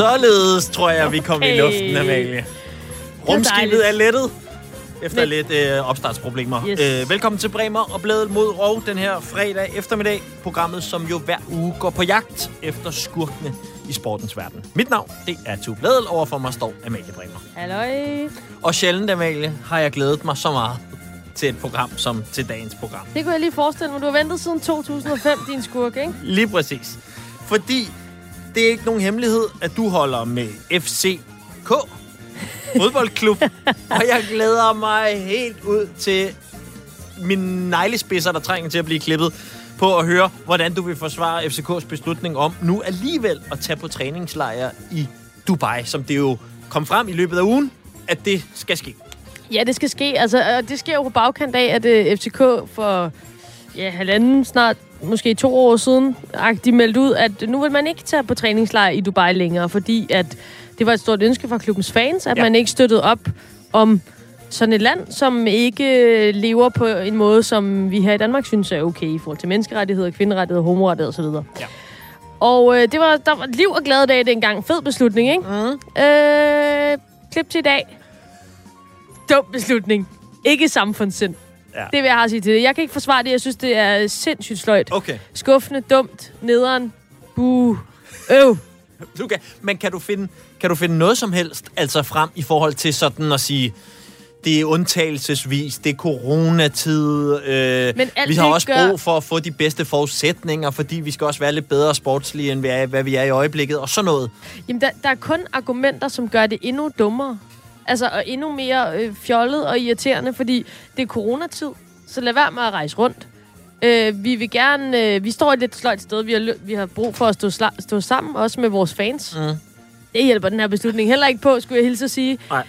Således tror jeg, vi kom i Okay. luften, Amalie. Rumskibet er lettet efter lidt øh, opstartsproblemer. Yes. Øh, velkommen til Bremer og Bladet mod Rov den her fredag eftermiddag. Programmet, som jo hver uge går på jagt efter skurkene i sportens verden. Mit navn, det er Tue Bladel. Overfor mig står Amalie Bremer. Halløj. Og sjældent, Amalie, har jeg glædet mig så meget til et program som til dagens program. Det kunne jeg lige forestille mig. Du har ventet siden 2005, din skurk, ikke? Lige præcis. Fordi det er ikke nogen hemmelighed, at du holder med FCK fodboldklub. og jeg glæder mig helt ud til mine neglespidser, der trænger til at blive klippet på at høre, hvordan du vil forsvare FCK's beslutning om nu alligevel at tage på træningslejr i Dubai, som det jo kom frem i løbet af ugen, at det skal ske. Ja, det skal ske. Altså, øh, det sker jo på bagkant af, at øh, FCK for ja, halvanden, snart måske to år siden, de meldte ud, at nu vil man ikke tage på træningslejr i Dubai længere, fordi at det var et stort ønske fra klubbens fans, at Ja. man ikke støttede op om sådan et land, som ikke lever på en måde, som vi her i Danmark synes er okay i forhold til menneskerettigheder, kvinderettigheder, homorettigheder osv. Ja. Og øh, det var, der var liv og glade dage dengang. Fed beslutning, ikke? Mm. Øh, klip til i dag. Dum beslutning. Ikke samfundssind. Ja. Det vil jeg have at sige til det. Jeg kan ikke forsvare det. Jeg synes, det er sindssygt sløjt. Okay. Skuffende, dumt, nederen, buh, øv. Du kan, men kan du, finde, kan du finde noget som helst altså frem i forhold til sådan at sige, det er undtagelsesvis, det er coronatid, øh, Men vi har også gør- brug for at få de bedste forudsætninger, fordi vi skal også være lidt bedre sportslige, end vi er, hvad vi er i øjeblikket, og sådan noget. Jamen, der, der er kun argumenter, som gør det endnu dummere. Altså, og endnu mere øh, fjollet og irriterende, fordi det er coronatid. Så lad være med at rejse rundt. Øh, vi vil gerne... Øh, vi står et lidt sløjt sted. Vi har, vi har brug for at stå, sla- stå sammen, også med vores fans. Mm. Det hjælper den her beslutning heller ikke på, skulle jeg hilse at sige. Nej.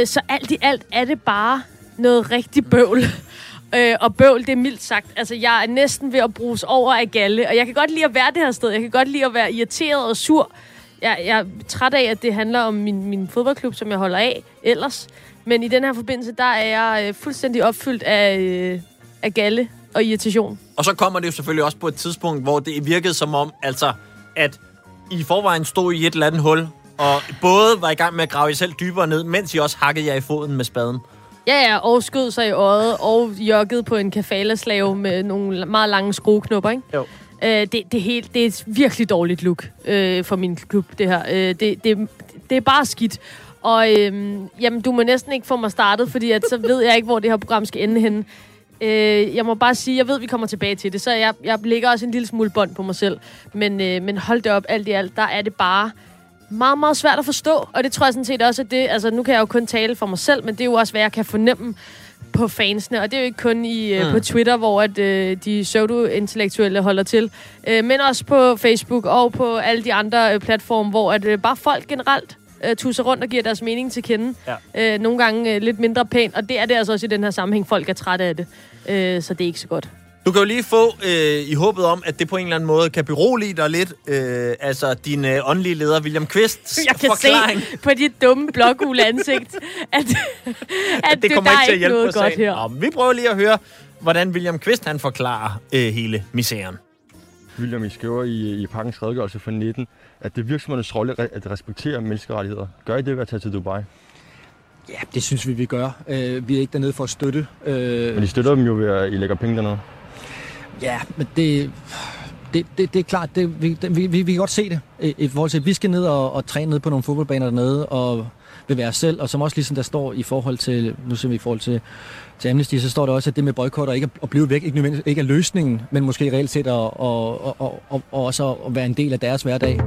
Øh, så alt i alt er det bare noget rigtig bøvl. Øh, og bøvl, det er mildt sagt. Altså, jeg er næsten ved at bruges over af galle. Og jeg kan godt lide at være det her sted. Jeg kan godt lide at være irriteret og sur. Jeg, jeg er træt af, at det handler om min, min fodboldklub, som jeg holder af ellers. Men i den her forbindelse, der er jeg øh, fuldstændig opfyldt af, øh, af galle og irritation. Og så kommer det jo selvfølgelig også på et tidspunkt, hvor det virkede som om, altså, at I forvejen stod i et eller andet hul, og både var i gang med at grave jer selv dybere ned, mens I også hakkede jer i foden med spaden. Ja, ja, og skød sig i øjet, og joggede på en kafalaslave med nogle meget lange skrueknopper, ikke? Jo. Øh, det, det, helt, det er et virkelig dårligt look øh, for min klub, det her. Øh, det, det, det er bare skidt. Og øh, jamen, du må næsten ikke få mig startet, fordi at, så ved jeg ikke, hvor det her program skal ende henne. Øh, jeg må bare sige, jeg ved, at vi kommer tilbage til det, så jeg, jeg lægger også en lille smule bånd på mig selv. Men, øh, men hold det op, alt i alt, der er det bare meget, meget svært at forstå. Og det tror jeg sådan set også, at det... Altså, nu kan jeg jo kun tale for mig selv, men det er jo også, hvad jeg kan fornemme på fansene. Og det er jo ikke kun i, øh, Mm. på Twitter, hvor at, øh, de pseudo-intellektuelle holder til. Øh, men også på Facebook og på alle de andre øh, platforme, hvor at, øh, bare folk generelt øh, tusser rundt og giver deres mening til kende. Ja. Øh, nogle gange øh, lidt mindre pænt. Og det er det altså også i den her sammenhæng. Folk er trætte af det. Øh, så det er ikke så godt. Du kan jo lige få, øh, i håbet om, at det på en eller anden måde kan berolige dig lidt, øh, altså din øh, åndelige leder, William Quist, Jeg kan forklaring. se på dit dumme blågule ansigt, at, at det kommer der ikke til at hjælpe noget på godt her. Nå, vi prøver lige at høre, hvordan William Quist han forklarer øh, hele misæren. William, I skriver i, i pakkens redegørelse for 19, at det er virksomhedernes rolle at at respektere menneskerettigheder. Gør I det ved at tage til Dubai? Ja, det synes vi, vi gør. Øh, vi er ikke dernede for at støtte. Øh, Men I støtter dem jo ved, at I lægger penge dernede ja, men det, det, det, det er klart, det, vi, det, vi, vi, vi kan godt se det. I, i forhold til, at vi skal ned og, og træne ned på nogle fodboldbaner dernede, og bevæge os selv, og som også ligesom der står i forhold til, nu ser vi i forhold til, til Amnesty, så står der også, at det med boykotter ikke at blive væk, ikke, nødvendigvis- ikke er løsningen, men måske reelt set at, at, og, og, og, og også at være en del af deres hverdag.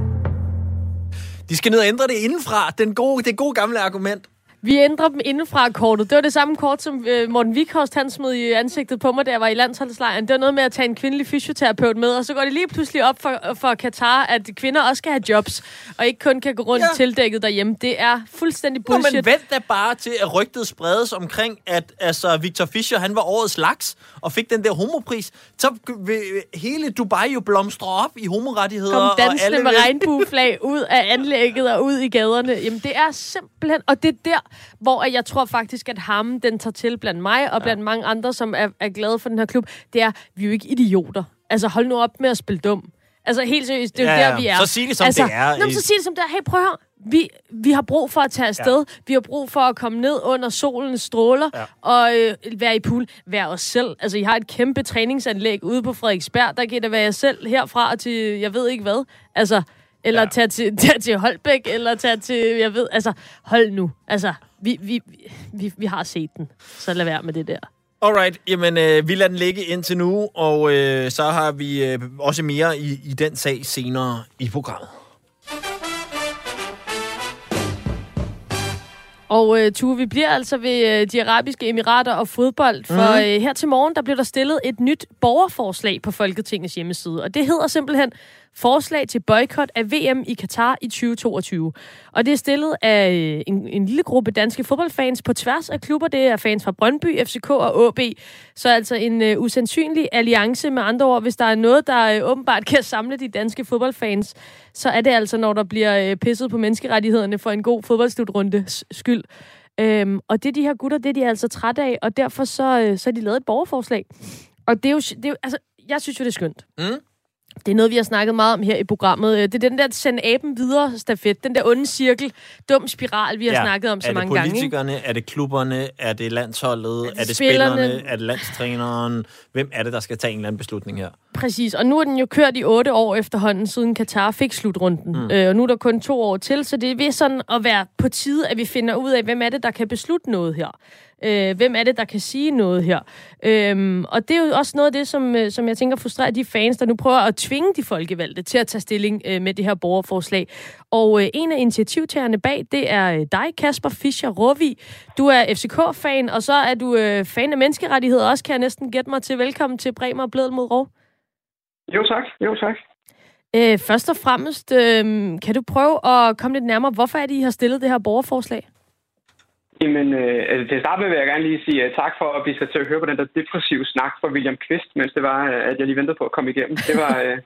De skal ned og ændre det indenfra. Den gode, det gode gamle argument. Vi ændrer dem indenfra kortet. Det var det samme kort, som øh, Morten Vikhorst han smed i ansigtet på mig, da jeg var i landsholdslejren. Det var noget med at tage en kvindelig fysioterapeut med, og så går det lige pludselig op for, for Katar, at kvinder også skal have jobs, og ikke kun kan gå rundt Ja. tildækket derhjemme. Det er fuldstændig Nå, bullshit. men vent da bare til, at rygtet spredes omkring, at altså, Victor Fischer, han var årets laks, og fik den der homopris. Så vil hele Dubai jo blomstre op i homorettigheder. Kom og alle dansende med regnbueflag ud af anlægget og ud i gaderne. Jamen, det er simpelthen... Og det er der, hvor jeg tror faktisk, at ham, den tager til blandt mig og blandt ja. mange andre, som er, er glade for den her klub, det er, vi er jo ikke idioter. Altså, hold nu op med at spille dum. Altså helt seriøst, det er jo Ja, der, ja. vi er. Så sig det, som altså, det er. Nå, så sig det som det er. Hey, prøv at høre. Vi, vi har brug for at tage afsted. Ja. Vi har brug for at komme ned under solens stråler Ja. og øh, være i pool. Være os selv. Altså, I har et kæmpe træningsanlæg ude på Frederiksberg. Der kan det være jer selv herfra til, jeg ved ikke hvad. Altså, eller Ja. tage, til, tage til Holbæk, eller tage til, jeg ved, altså, hold nu. Altså, vi, vi, vi, vi har set den. Så lad være med det der. Alright, jamen øh, vi lader den ligge indtil nu, og øh, så har vi øh, også mere i, i den sag senere i programmet. Og øh, Tue, vi bliver altså ved øh, de arabiske emirater og fodbold, for Mhm. øh, her til morgen, der blev der stillet et nyt borgerforslag på Folketingets hjemmeside, og det hedder simpelthen Forslag til boykot af VM i Katar i 2022. Og det er stillet af øh, en, en lille gruppe danske fodboldfans på tværs af klubber. Det er fans fra Brøndby, FCK og AB. Så altså en øh, usandsynlig alliance med andre ord. Hvis der er noget, der øh, åbenbart kan samle de danske fodboldfans, så er det altså, når der bliver øh, pisset på menneskerettighederne for en god fodboldslutrundes skyld. Øhm, og det de her gutter, det er de altså trætte af, og derfor så, øh, så de lavet et borgerforslag. Og det er jo, det er jo altså, jeg synes jo, det er skønt. Mm. Det er noget, vi har snakket meget om her i programmet. Øh, Det er den der sende aben videre stafet, den der onde cirkel, dum spiral, vi har ja. snakket om så er mange det gange. ikke? politikerne, er det klubberne, er det landsholdet, er det, er det spillerne? spillerne, er det landstræneren? Hvem er det, der skal tage en eller anden beslutning her? Præcis, og nu er den jo kørt i otte år efterhånden, siden Katar fik slutrunden. Mm. Øh, og nu er der kun to år til, så det er ved sådan at være på tide, at vi finder ud af, hvem er det, der kan beslutte noget her. Øh, hvem er det, der kan sige noget her? Øhm, og det er jo også noget af det, som, øh, som jeg tænker frustrerer de fans, der nu prøver at tvinge de folkevalgte til at tage stilling øh, med det her borgerforslag. Og øh, en af initiativtagerne bag, det er øh, dig, Kasper Fischer Rovi. Du er FCK-fan, og så er du øh, fan af menneskerettigheder også, kan jeg næsten gætte mig til. Velkommen til Bremer og Bledel mod Rov. Jo tak, jo tak. Øh, først og fremmest, øh, kan du prøve at komme lidt nærmere, hvorfor er det, I har stillet det her borgerforslag? Jamen, øh, altså, til at starte med vil jeg gerne lige sige uh, tak for at blive sat til at høre på den der depressive snak fra William Kvist, mens det var, uh, at jeg lige ventede på at komme igennem. Det var... Uh,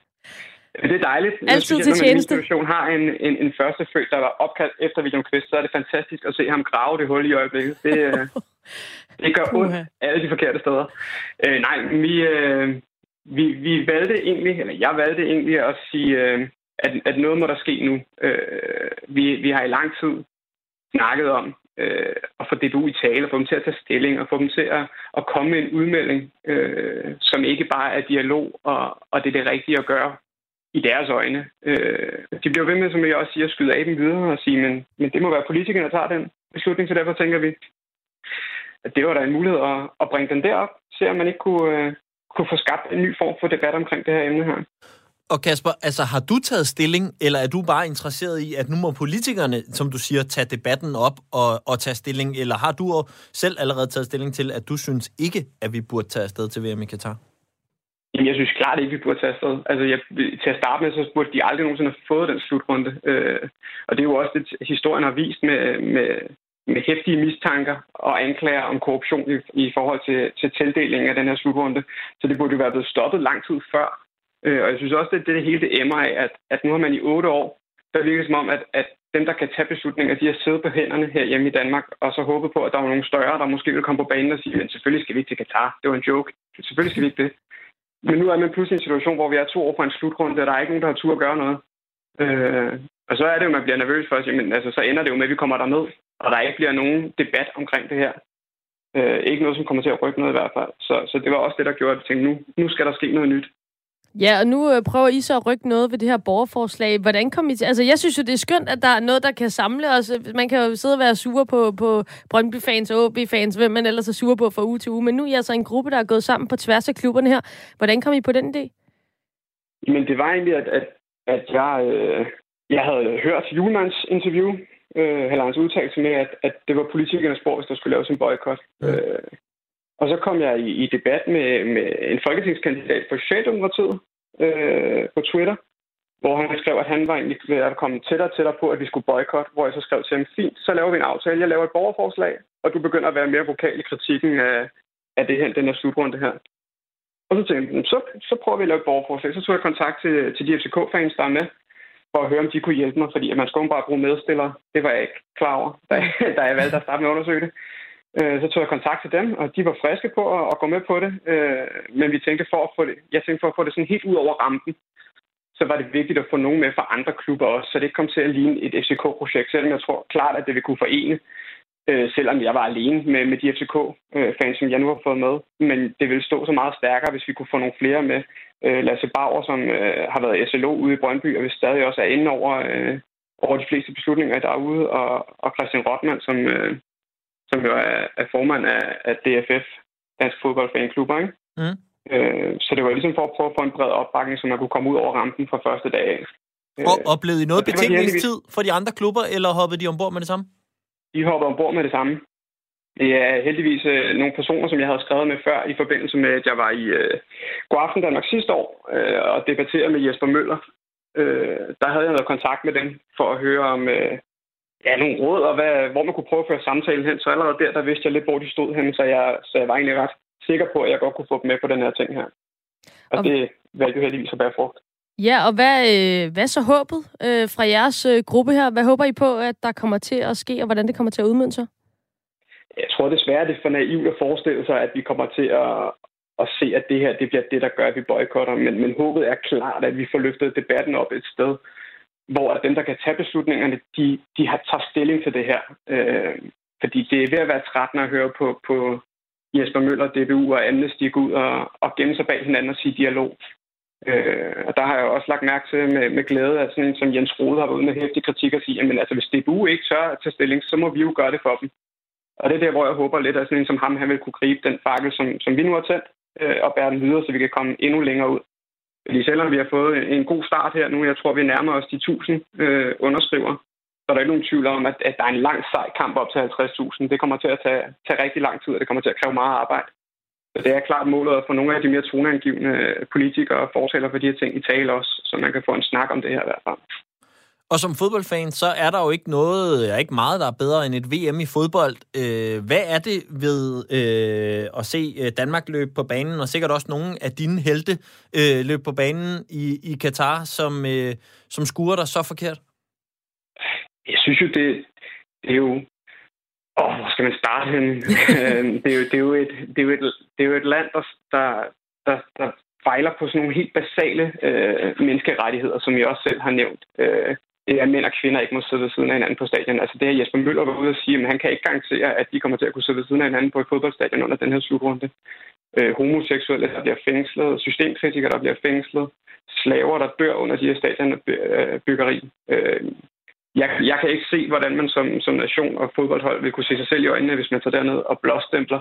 det er dejligt. Altid til når tjeneste. situation har en, en, en første født, der var opkaldt efter William Kvist, så er det fantastisk at se ham grave det hul i øjeblikket. Det, uh, det gør ondt alle de forkerte steder. Uh, nej, vi, uh, vi, vi valgte egentlig, eller jeg valgte egentlig at sige, uh, at, at noget må der ske nu. Uh, vi, vi har i lang tid snakket om øh, at få DBU i tale, og få dem til at tage stilling, og få dem til at, at komme med en udmelding, øh, som ikke bare er dialog, og, og det er det rigtige at gøre i deres øjne. Øh, de bliver ved med, som jeg også siger, at skyde af dem videre og sige, men, men det må være politikerne, der tager den beslutning, så derfor tænker vi, at det var da en mulighed at, at bringe den derop, se om man ikke kunne, øh, kunne få skabt en ny form for debat omkring det her emne her. Og Kasper, altså har du taget stilling, eller er du bare interesseret i, at nu må politikerne, som du siger, tage debatten op og, og tage stilling, eller har du selv allerede taget stilling til, at du synes ikke, at vi burde tage afsted til VM i Katar? Jamen, jeg synes klart ikke, vi burde tage afsted. Altså, jeg, til at starte med, så burde de aldrig nogensinde have fået den slutrunde. Øh, og det er jo også det, historien har vist med, med, med hæftige mistanker og anklager om korruption i, i forhold til, til tildelingen af den her slutrunde. Så det burde jo være blevet stoppet lang tid før. Øh, og jeg synes også, at det, det hele det emmer af, at, at nu har man i otte år, der virker som om, at, at dem, der kan tage beslutninger, de har siddet på hænderne her hjemme i Danmark, og så håbet på, at der var nogle større, der måske ville komme på banen og sige, men selvfølgelig skal vi ikke til Katar. Det var en joke. Selvfølgelig skal vi ikke det. Men nu er man pludselig i en situation, hvor vi er to år fra en slutrunde, og der er ikke nogen, der har tur at gøre noget. Øh, og så er det jo, man bliver nervøs for at sige, men altså, så ender det jo med, at vi kommer derned, og der ikke bliver nogen debat omkring det her. Øh, ikke noget, som kommer til at rykke noget i hvert fald. Så, så det var også det, der gjorde, at jeg tænkte, nu, nu skal der ske noget nyt. Ja, og nu øh, prøver I så at rykke noget ved det her borgerforslag. Hvordan kom I til... Altså, jeg synes jo, det er skønt, at der er noget, der kan samle os. Man kan jo sidde og være sur på, på Brøndby-fans og OB-fans, hvem man ellers er sur på fra uge til uge. Men nu er I altså en gruppe, der er gået sammen på tværs af klubberne her. Hvordan kom I på den idé? Men det var egentlig, at, at, at jeg, øh, jeg havde hørt Julemands interview, øh, eller hans udtalelse med, at, at det var politikernes spor, hvis der skulle laves en boykot. Ja. Øh, og så kom jeg i, i debat med, med en folketingskandidat for Socialdemokratiet øh, på Twitter, hvor han skrev, at han var egentlig ved at komme tættere og tættere på, at vi skulle boykotte, hvor jeg så skrev til ham, fint, så laver vi en aftale, jeg laver et borgerforslag, og du begynder at være mere vokal i kritikken af, af det her, den her slutrunde her. Og så tænkte jeg, så, så prøver vi at lave et borgerforslag. Så tog jeg kontakt til, til de FCK-fans, der er med, for at høre, om de kunne hjælpe mig, fordi at man skulle bare bruge medspillere. Det var jeg ikke klar over, da, da jeg valgte at starte med at undersøge det. Øh, Så tog jeg kontakt til dem, og de var friske på at, at gå med på det. Øh, Men vi tænkte for at få det, jeg tænkte for at få det sådan helt ud over rampen, så var det vigtigt at få nogen med fra andre klubber også, så det ikke kom til at ligne et FCK-projekt, selvom jeg tror klart, at det vil kunne forene, øh, selvom jeg var alene med, med de FCK-fans, som jeg nu har fået med. Men det ville stå så meget stærkere, hvis vi kunne få nogle flere med. Øh, Lasse Bauer, som øh, har været SLO ude i Brøndby, og vi stadig også er inde over, øh, over de fleste beslutninger derude, og, og Christian Rottmann, som, øh, som jo er, er formand af, af DFF, Dansk Fodboldfanklub, ikke? Mm. Øh, så det var ligesom for at prøve at få en bred opbakning, så man kunne komme ud over rampen fra første dag af. Og oplevede I noget betænkningstid for de andre klubber, eller hoppede de ombord med det samme? De hoppede ombord med det samme. Det er heldigvis øh, nogle personer, som jeg havde skrevet med før, i forbindelse med, at jeg var i øh, Godaften Danmark sidste år øh, og debatterede med Jesper Møller. Øh, der havde jeg noget kontakt med dem for at høre om øh, ja, nogle råd, og hvad, hvor man kunne prøve at føre samtalen hen. Så allerede der, der vidste jeg lidt, hvor de stod hen, så jeg, så jeg var egentlig ret sikker på, at jeg godt kunne få dem med på den her ting her. Og, Og- det valgte jo heldigvis at bære frugt. Ja, og hvad, øh, hvad så håbet øh, fra jeres øh, gruppe her? Hvad håber I på, at der kommer til at ske, og hvordan det kommer til at udmønte sig? Jeg tror desværre, det er for naivt at forestille sig, at vi kommer til at, at se, at det her det bliver det, der gør, at vi boykotter. Men, men håbet er klart, at vi får løftet debatten op et sted, hvor at dem, der kan tage beslutningerne, de, de har taget stilling til det her. Øh, fordi det er ved at være trættende at høre på, på Jesper Møller, DBU og Amnesty gå ud og, og gemme sig bag hinanden og sige dialog. Øh, og der har jeg også lagt mærke til med, med glæde, at sådan en som Jens Rode har været ude med hæftig kritik og sige, at altså, hvis DBU ikke tør at tage stilling, så må vi jo gøre det for dem. Og det er der, hvor jeg håber lidt, at sådan en som ham, han vil kunne gribe den fakkel, som, som vi nu har tændt, øh, og bære den videre, så vi kan komme endnu længere ud. Fordi selvom vi har fået en god start her nu, jeg tror, vi nærmer os de 1000 øh, underskriver, så er der ikke nogen tvivl om, at, at der er en lang sej kamp op til 50.000. Det kommer til at tage, tage rigtig lang tid, og det kommer til at kræve meget arbejde. Så det er klart målet at få nogle af de mere toneangivende øh, politikere og fortaler for de her ting i tale også, så man kan få en snak om det her i hvert fald. Og som fodboldfan, så er der jo ikke noget, er ikke meget, der er bedre end et VM i fodbold. Øh, hvad er det ved øh, at se øh, Danmark løbe på banen, og sikkert også nogle af dine helte øh, løbe på banen i, i Katar, som, øh, som skuer dig så forkert? Jeg synes jo, det, det er jo... Åh, hvor skal man starte henne? Det, er jo, det, er jo et, det, er jo et, det er jo et land, der, der, der, der fejler på sådan nogle helt basale øh, menneskerettigheder, som jeg også selv har nævnt. Øh, det at mænd og kvinder ikke må sidde ved siden af hinanden på stadion. Altså det er Jesper Møller var ude og sige, at han kan ikke garantere, at de kommer til at kunne sidde ved siden af hinanden på et fodboldstadion under den her slutrunde. Øh, homoseksuelle, der bliver fængslet, systemkritikere, der bliver fængslet, slaver, der dør under de her stadionbyggeri. Øh, jeg, jeg kan ikke se, hvordan man som, som nation og fodboldhold vil kunne se sig selv i øjnene, hvis man tager derned og blåstempler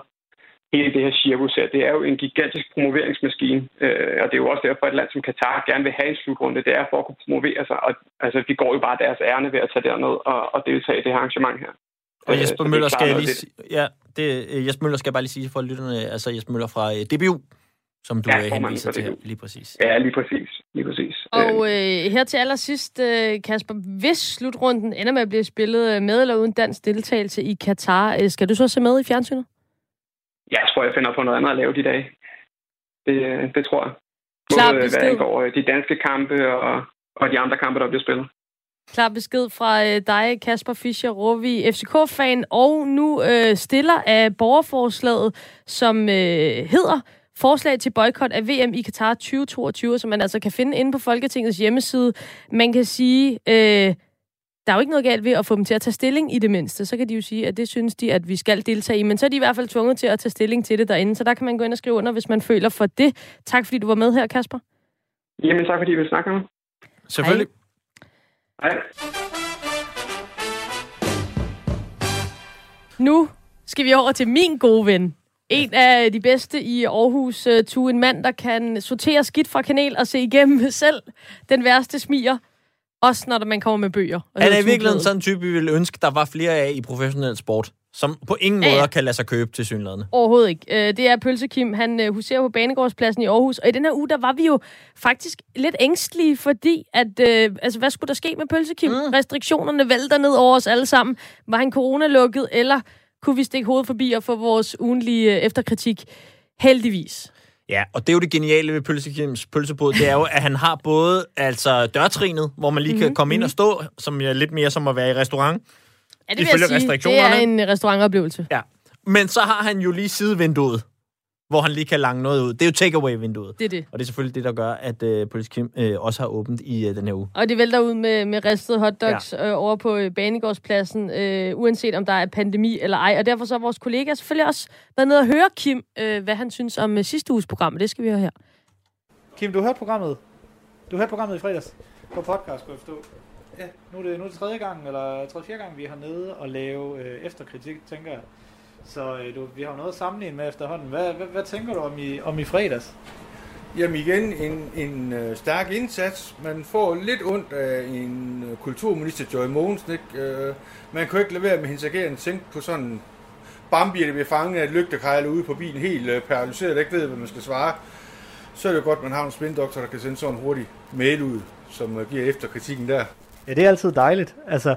hele det her cirkus her. Det er jo en gigantisk promoveringsmaskine, øh, og det er jo også derfor, at et land som Katar gerne vil have en slutrunde. Det er for at kunne promovere sig, og altså, de går jo bare deres ærne ved at tage derned og, og deltage i det her arrangement her. Og Øh, Jesper så det er Møller skal lige sige, ja, det, øh, Jesper Møller skal jeg bare lige sige for lytterne, altså Jesper Møller fra øh, DBU, som du Ja, henviser til her, lige præcis. Ja, lige præcis. Lige præcis. Og Øh, øh, her til allersidst, øh, Kasper, hvis slutrunden ender med at blive spillet øh, med eller uden dansk deltagelse i Katar, øh, skal du så se med i fjernsynet? Jeg tror, jeg finder på noget andet at lave de dage. Det, det tror jeg. Klar Både, besked. hvad angår øh, de danske kampe og, og de andre kampe, der bliver spillet. Klar besked fra øh, dig, Kasper Fischer Rovi, FCK-fan, og nu øh, stiller af borgerforslaget, som øh, hedder Forslag til boykot af VM i Katar 2022, som man altså kan finde inde på Folketingets hjemmeside. Man kan sige, øh, der er jo ikke noget galt ved at få dem til at tage stilling i det mindste. Så kan de jo sige, at det synes de, at vi skal deltage i. Men så er de i hvert fald tvunget til at tage stilling til det derinde. Så der kan man gå ind og skrive under, hvis man føler for det. Tak fordi du var med her, Kasper. Jamen, tak fordi I vil snakke med mig. Selvfølgelig. Hej. Nu skal vi over til min gode ven. En af de bedste i Aarhus, uh, Tue, en mand, der kan sortere skidt fra kanel og se igennem selv den værste smiger. Også når man kommer med bøger. Og Han er i virkeligheden sådan en type, vi ville ønske, der var flere af i professionel sport, som på ingen Ja, ja. kan lade sig købe til synlædende. Overhovedet ikke. Øh, Det er Pølse Kim. Han øh, huserer på Banegårdspladsen i Aarhus. Og i den her uge, der var vi jo faktisk lidt ængstlige, fordi at, øh, altså, hvad skulle der ske med Pølse Kim? Mm. Restriktionerne vælter ned over os alle sammen. Var han coronalukket, eller kunne vi stikke hovedet forbi og få vores ugenlige øh, efterkritik? Heldigvis. Ja, og det er jo det geniale ved Pølsekims pølsebod, det er jo, at han har både altså dørtrinet, hvor man lige Mhm, kan komme ind og stå, som er lidt mere som at være i restaurant. Ja, det vil jeg sige. Det er en restaurantoplevelse. Ja. Men så har han jo lige sidevinduet, hvor han lige kan lange noget ud. Det er jo takeaway-vinduet. Det er det. Og det er selvfølgelig det, der gør, at øh, Police Kim øh, også har åbent i øh, den her uge. Og det vælter ud med, med ristede hotdogs ja. øh, over på øh, Banegårdspladsen, øh, uanset om der er pandemi eller ej. Og derfor så har vores kollega selvfølgelig også været nede og høre Kim, øh, hvad han synes om øh, sidste uges program. Og det skal vi høre her. Kim, du hørte programmet. Du hørte programmet i fredags på podcast, skulle jeg forstå. Ja, nu er det, nu er det tredje gang, eller tredje fjerde gang, vi har nede og lave øh, efterkritik, tænker jeg. Så øh, du, vi har jo noget at sammenligne med efterhånden. Hvad, hvad, hvad tænker du om i, om i fredags? Jamen igen, en, en øh, stærk indsats. Man får lidt ondt af en øh, kulturminister, Joy Mogensen. Ikke? Øh, man kan jo ikke lade være med hendes agerende tænke på sådan Bambi, der bliver fanget af et lygtekejle ude på bilen, helt øh, paralyseret, der ikke ved, hvad man skal svare. Så er det jo godt, at man har en spindoktor, der kan sende sådan en hurtig mail ud, som øh, giver efter kritikken der. Ja, det er altid dejligt. Altså,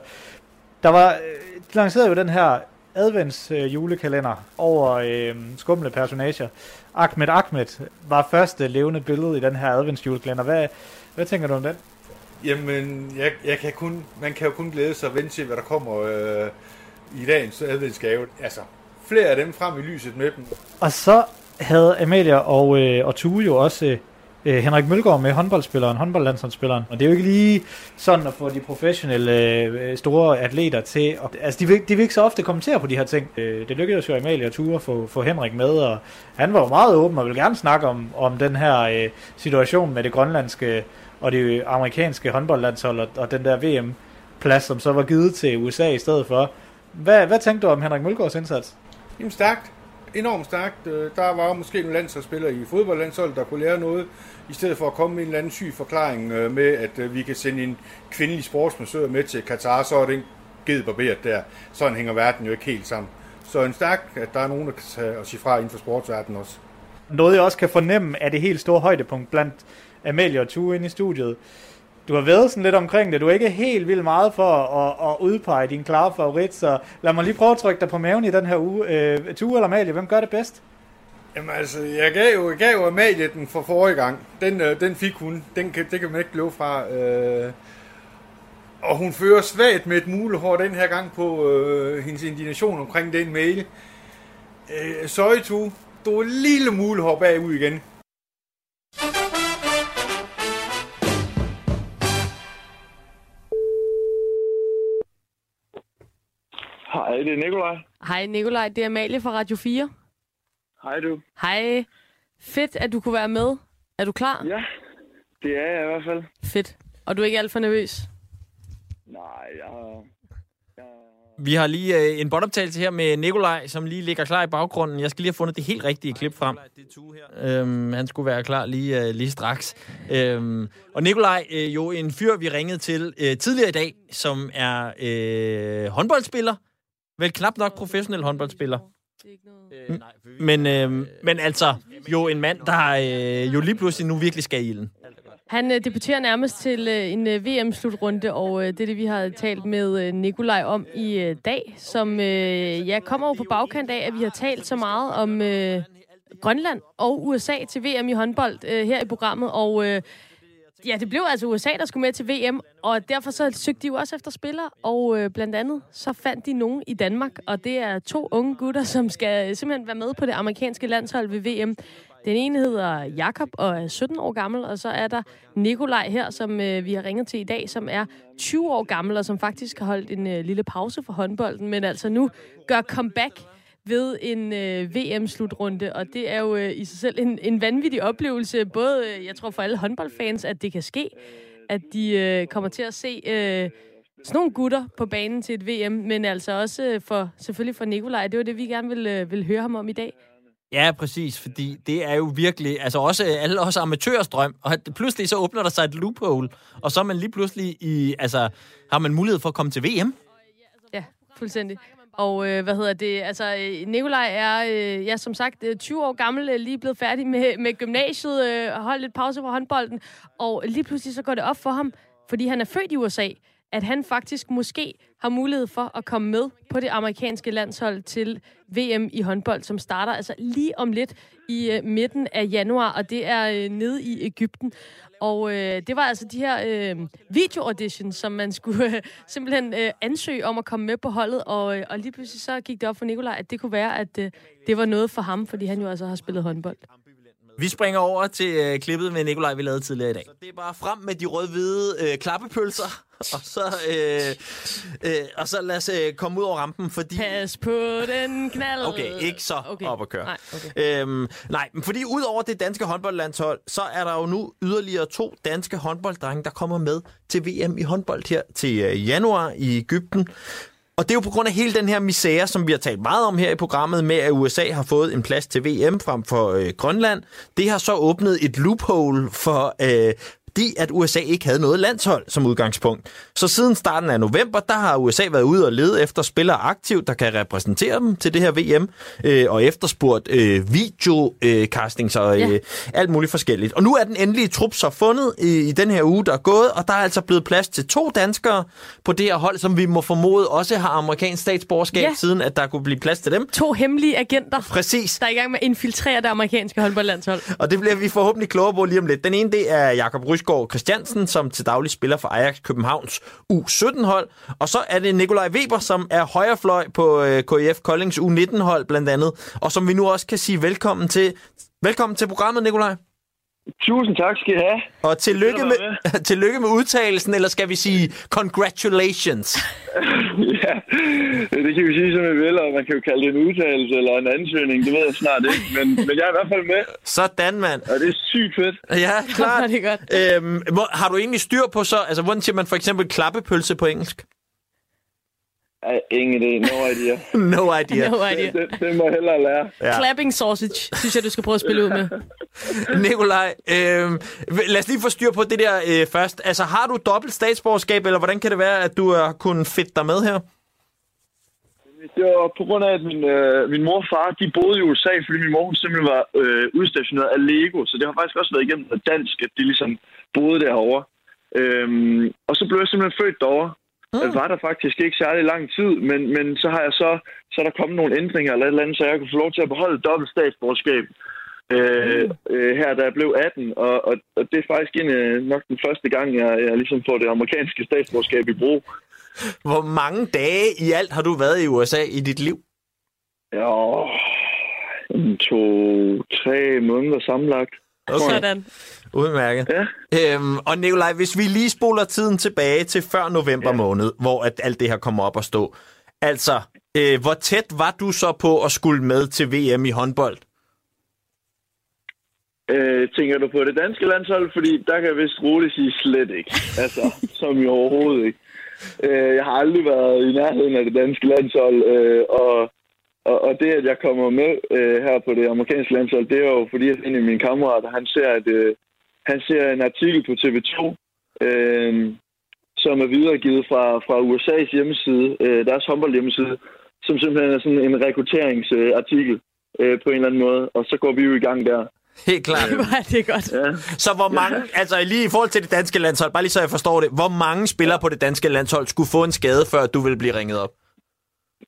der var, øh, de lancerede jo den her advents øh, julekalender over øh, skumle personager. Ahmed Ahmed var første levende billede i den her advents julekalender. Hvad, hvad tænker du om den? Jamen, jeg, jeg kan kun, man kan jo kun glæde sig og vente til, hvad der kommer øh, i dagens adventsgave. Altså, flere af dem frem i lyset med dem. Og så havde Amalia og, øh, og Tue jo også øh, Øh, Henrik Mølgaard med håndboldspilleren, håndboldlandsholdsspilleren. Og det er jo ikke lige sådan at få de professionelle øh, store atleter til. At, altså, de vil, de vil ikke så ofte kommentere på de her ting. Øh, det lykkedes jo Amalie og Ture at få, få Henrik med, og han var jo meget åben og ville gerne snakke om, om den her øh, situation med det grønlandske og det amerikanske håndboldlandshold og, og den der VM-plads, som så var givet til USA i stedet for. Hvad, hvad tænkte du om Henrik Mølgaards indsats? Jamen stærkt. Enormt stærkt. Øh, der var måske nogle landsholdsspillere i fodboldlandsholdet, der kunne lære noget, i stedet for at komme med en eller anden syg forklaring øh, med, at øh, vi kan sende en kvindelig sportsmassør med til Katar, så er det ged barberet der. Sådan hænger verden jo ikke helt sammen. Så en stærk, at der er nogen, der kan tage og sige fra inden for sportsverdenen også. Noget jeg også kan fornemme er det helt store højdepunkt blandt Amalie og Tue inde i studiet. Du har været sådan lidt omkring det. Du er ikke helt vildt meget for at, at udpege din klare favorit, så lad mig lige prøve at trykke dig på maven i den her uge. Øh, Tue eller Amalie, hvem gør det bedst? Jamen altså, jeg gav jo, jeg gav jo Amalie den for forrige gang. Den, øh, den fik hun. Den kan, det kan man ikke løbe fra. Øh, og hun fører svagt med et mulehår den her gang på øh, hendes indignation omkring den mail. Øh, sorry, Tue. Du er lille mulehår bagud igen. Hej, det er Nikolaj. Hej Nikolaj, det er Amalie fra Radio 4. Hej du. Hej. Fedt, at du kunne være med. Er du klar? Ja, det er jeg i hvert fald. Fedt. Og du er ikke alt for nervøs? Nej, jeg... jeg... Vi har lige øh, en båndoptagelse her med Nikolaj, som lige ligger klar i baggrunden. Jeg skal lige have fundet det helt rigtige klip frem. Øhm, han skulle være klar lige, øh, lige straks. Øhm, og Nikolaj, øh, jo en fyr, vi ringede til øh, tidligere i dag, som er øh, håndboldspiller. Vel knap nok professionel håndboldspiller. Mm, Men, øh, men altså, jo en mand, der øh, jo lige pludselig nu virkelig skal i ilden. Han øh, debuterer nærmest til øh, en øh, VM-slutrunde, og øh, det er det, vi har talt med øh, Nikolaj om i øh, dag, som øh, ja, kommer jo på bagkant af, at vi har talt så meget om øh, Grønland og USA til VM i håndbold øh, her i programmet, og øh, ja, det blev altså USA, der skulle med til VM, og derfor så søgte de jo også efter spillere, og øh, blandt andet så fandt de nogen i Danmark, og det er to unge gutter, som skal øh, simpelthen være med på det amerikanske landshold ved VM. Den ene hedder Jakob og er 17 år gammel, og så er der Nikolaj her, som øh, vi har ringet til i dag, som er 20 år gammel, og som faktisk har holdt en øh, lille pause for håndbolden, men altså nu gør comeback ved en øh, VM-slutrunde, og det er jo øh, i sig selv en, en vanvittig oplevelse, både, øh, jeg tror for alle håndboldfans, at det kan ske, at de øh, kommer til at se øh, sådan nogle gutter på banen til et VM, men altså også øh, for, selvfølgelig for Nikolaj. Det var det, vi gerne vil, øh, vil høre ham om i dag. Ja, præcis, fordi det er jo virkelig, altså også alle os amatørers drøm, og pludselig så åbner der sig et loophole, og så er man lige pludselig i, altså, har man mulighed for at komme til VM. Ja, fuldstændig. Og øh, hvad hedder det? Altså, øh, Nikolaj er, øh, ja, som sagt, øh, 20 år gammel, øh, lige blevet færdig med, med gymnasiet, øh, holdt lidt pause på håndbolden. Og lige pludselig så går det op for ham, fordi han er født i USA, at han faktisk måske har mulighed for at komme med på det amerikanske landshold til VM i håndbold, som starter altså lige om lidt i øh, midten af januar, og det er øh, nede i Ægypten. Og øh, det var altså de her øh, video-auditions, som man skulle øh, simpelthen øh, ansøge om at komme med på holdet, og, øh, og lige pludselig så gik det op for Nikolaj, at det kunne være, at øh, det var noget for ham, fordi han jo altså har spillet håndbold. Vi springer over til øh, klippet med Nikolaj, vi lavede tidligere i dag. Så det er bare frem med de rød-hvide øh, klappepølser, og så, øh, øh, og så lad os øh, komme ud over rampen, fordi... Pas på den knald. Okay, ikke så okay. op at køre. Nej, okay. Øhm, nej, men fordi ud over det danske håndboldlandshold, så er der jo nu yderligere to danske håndbolddrenge, der kommer med til VM i håndbold her til øh, januar i Ægypten. Og det er jo på grund af hele den her misære, som vi har talt meget om her i programmet, med at USA har fået en plads til VM frem for øh, Grønland. Det har så åbnet et loophole for øh, fordi at USA ikke havde noget landshold som udgangspunkt. Så siden starten af november, der har USA været ude og lede efter spillere aktivt, der kan repræsentere dem til det her VM, øh, og efterspurgt øh, videocastings øh, og øh, ja. alt muligt forskelligt. Og nu er den endelige trup så fundet i, i den her uge, der er gået, og der er altså blevet plads til to danskere på det her hold, som vi må formode også har amerikansk statsborgerskab, ja. siden at der kunne blive plads til dem. To hemmelige agenter, Præcis. der er i gang med at infiltrere det amerikanske håndboldlandshold. Og det bliver vi forhåbentlig klogere på lige om lidt. Den ene, det er Jakob Krydsgaard Christiansen, som til daglig spiller for Ajax Københavns U17-hold. Og så er det Nikolaj Weber, som er højrefløj på øh, KIF Koldings U19-hold blandt andet, og som vi nu også kan sige velkommen til. Velkommen til programmet, Nikolaj. Tusind tak skal I have. Og tillykke at med, tillykke med udtalelsen, eller skal vi sige congratulations? ja, det kan vi sige, som vi vil, og man kan jo kalde det en udtalelse eller en ansøgning, det ved jeg snart ikke, men, men jeg er i hvert fald med, Sådan, mand. og det er sygt fedt. Ja, klart. det er godt. Øhm, hvor- har du egentlig styr på så, altså hvordan siger man for eksempel klappepølse på engelsk? Ej, ingen idé, no idea. No idea. No idea. Det, det må jeg hellere lære. Ja. Clapping sausage, synes jeg, du skal prøve at spille ud med. Nikolaj, øh, lad os lige få styr på det der øh, først. Altså, har du dobbelt statsborgerskab, eller hvordan kan det være, at du har kunnet fedt dig med her? Det var på grund af, at min, øh, min mor og far, de boede i USA, fordi min mor hun simpelthen var øh, udstationeret af Lego. Så det har faktisk også været igennem dansk, at de ligesom boede derovre. Øhm, og så blev jeg simpelthen født derovre. Ah. Jeg var der faktisk ikke særlig lang tid, men, men så har jeg så, så er der kommet nogle ændringer eller et eller andet, så jeg kunne få lov til at beholde dobbelt statsborgerskab. Øh, øh, her da jeg blev 18, og, og, og det er faktisk en, øh, nok den første gang, jeg, jeg ligesom får det amerikanske statsborgerskab i brug. Hvor mange dage i alt har du været i USA i dit liv? Ja, to, tre måneder sammenlagt. Okay. Sådan. Ja. Udmærket. Øhm, og Nikolaj, hvis vi lige spoler tiden tilbage til før november ja. måned, hvor at alt det her kommer op at stå. Altså, øh, hvor tæt var du så på at skulle med til VM i håndbold? Øh, tænker du på det danske landshold? Fordi der kan jeg vist roligt sige slet ikke. Altså, som i overhovedet ikke. Øh, jeg har aldrig været i nærheden af det danske landshold, øh, og, og, og det, at jeg kommer med øh, her på det amerikanske landshold, det er jo fordi, at en af mine kammerater, han ser, at, øh, han ser en artikel på TV2, øh, som er videregivet fra, fra USA's hjemmeside, øh, deres håndbold hjemmeside, som simpelthen er sådan en rekrutteringsartikel øh, på en eller anden måde, og så går vi jo i gang der. Helt klart. Er det godt. Ja. Så hvor mange, altså lige i forhold til det danske landshold, bare lige så jeg forstår det, hvor mange spillere på det danske landshold skulle få en skade, før du ville blive ringet op?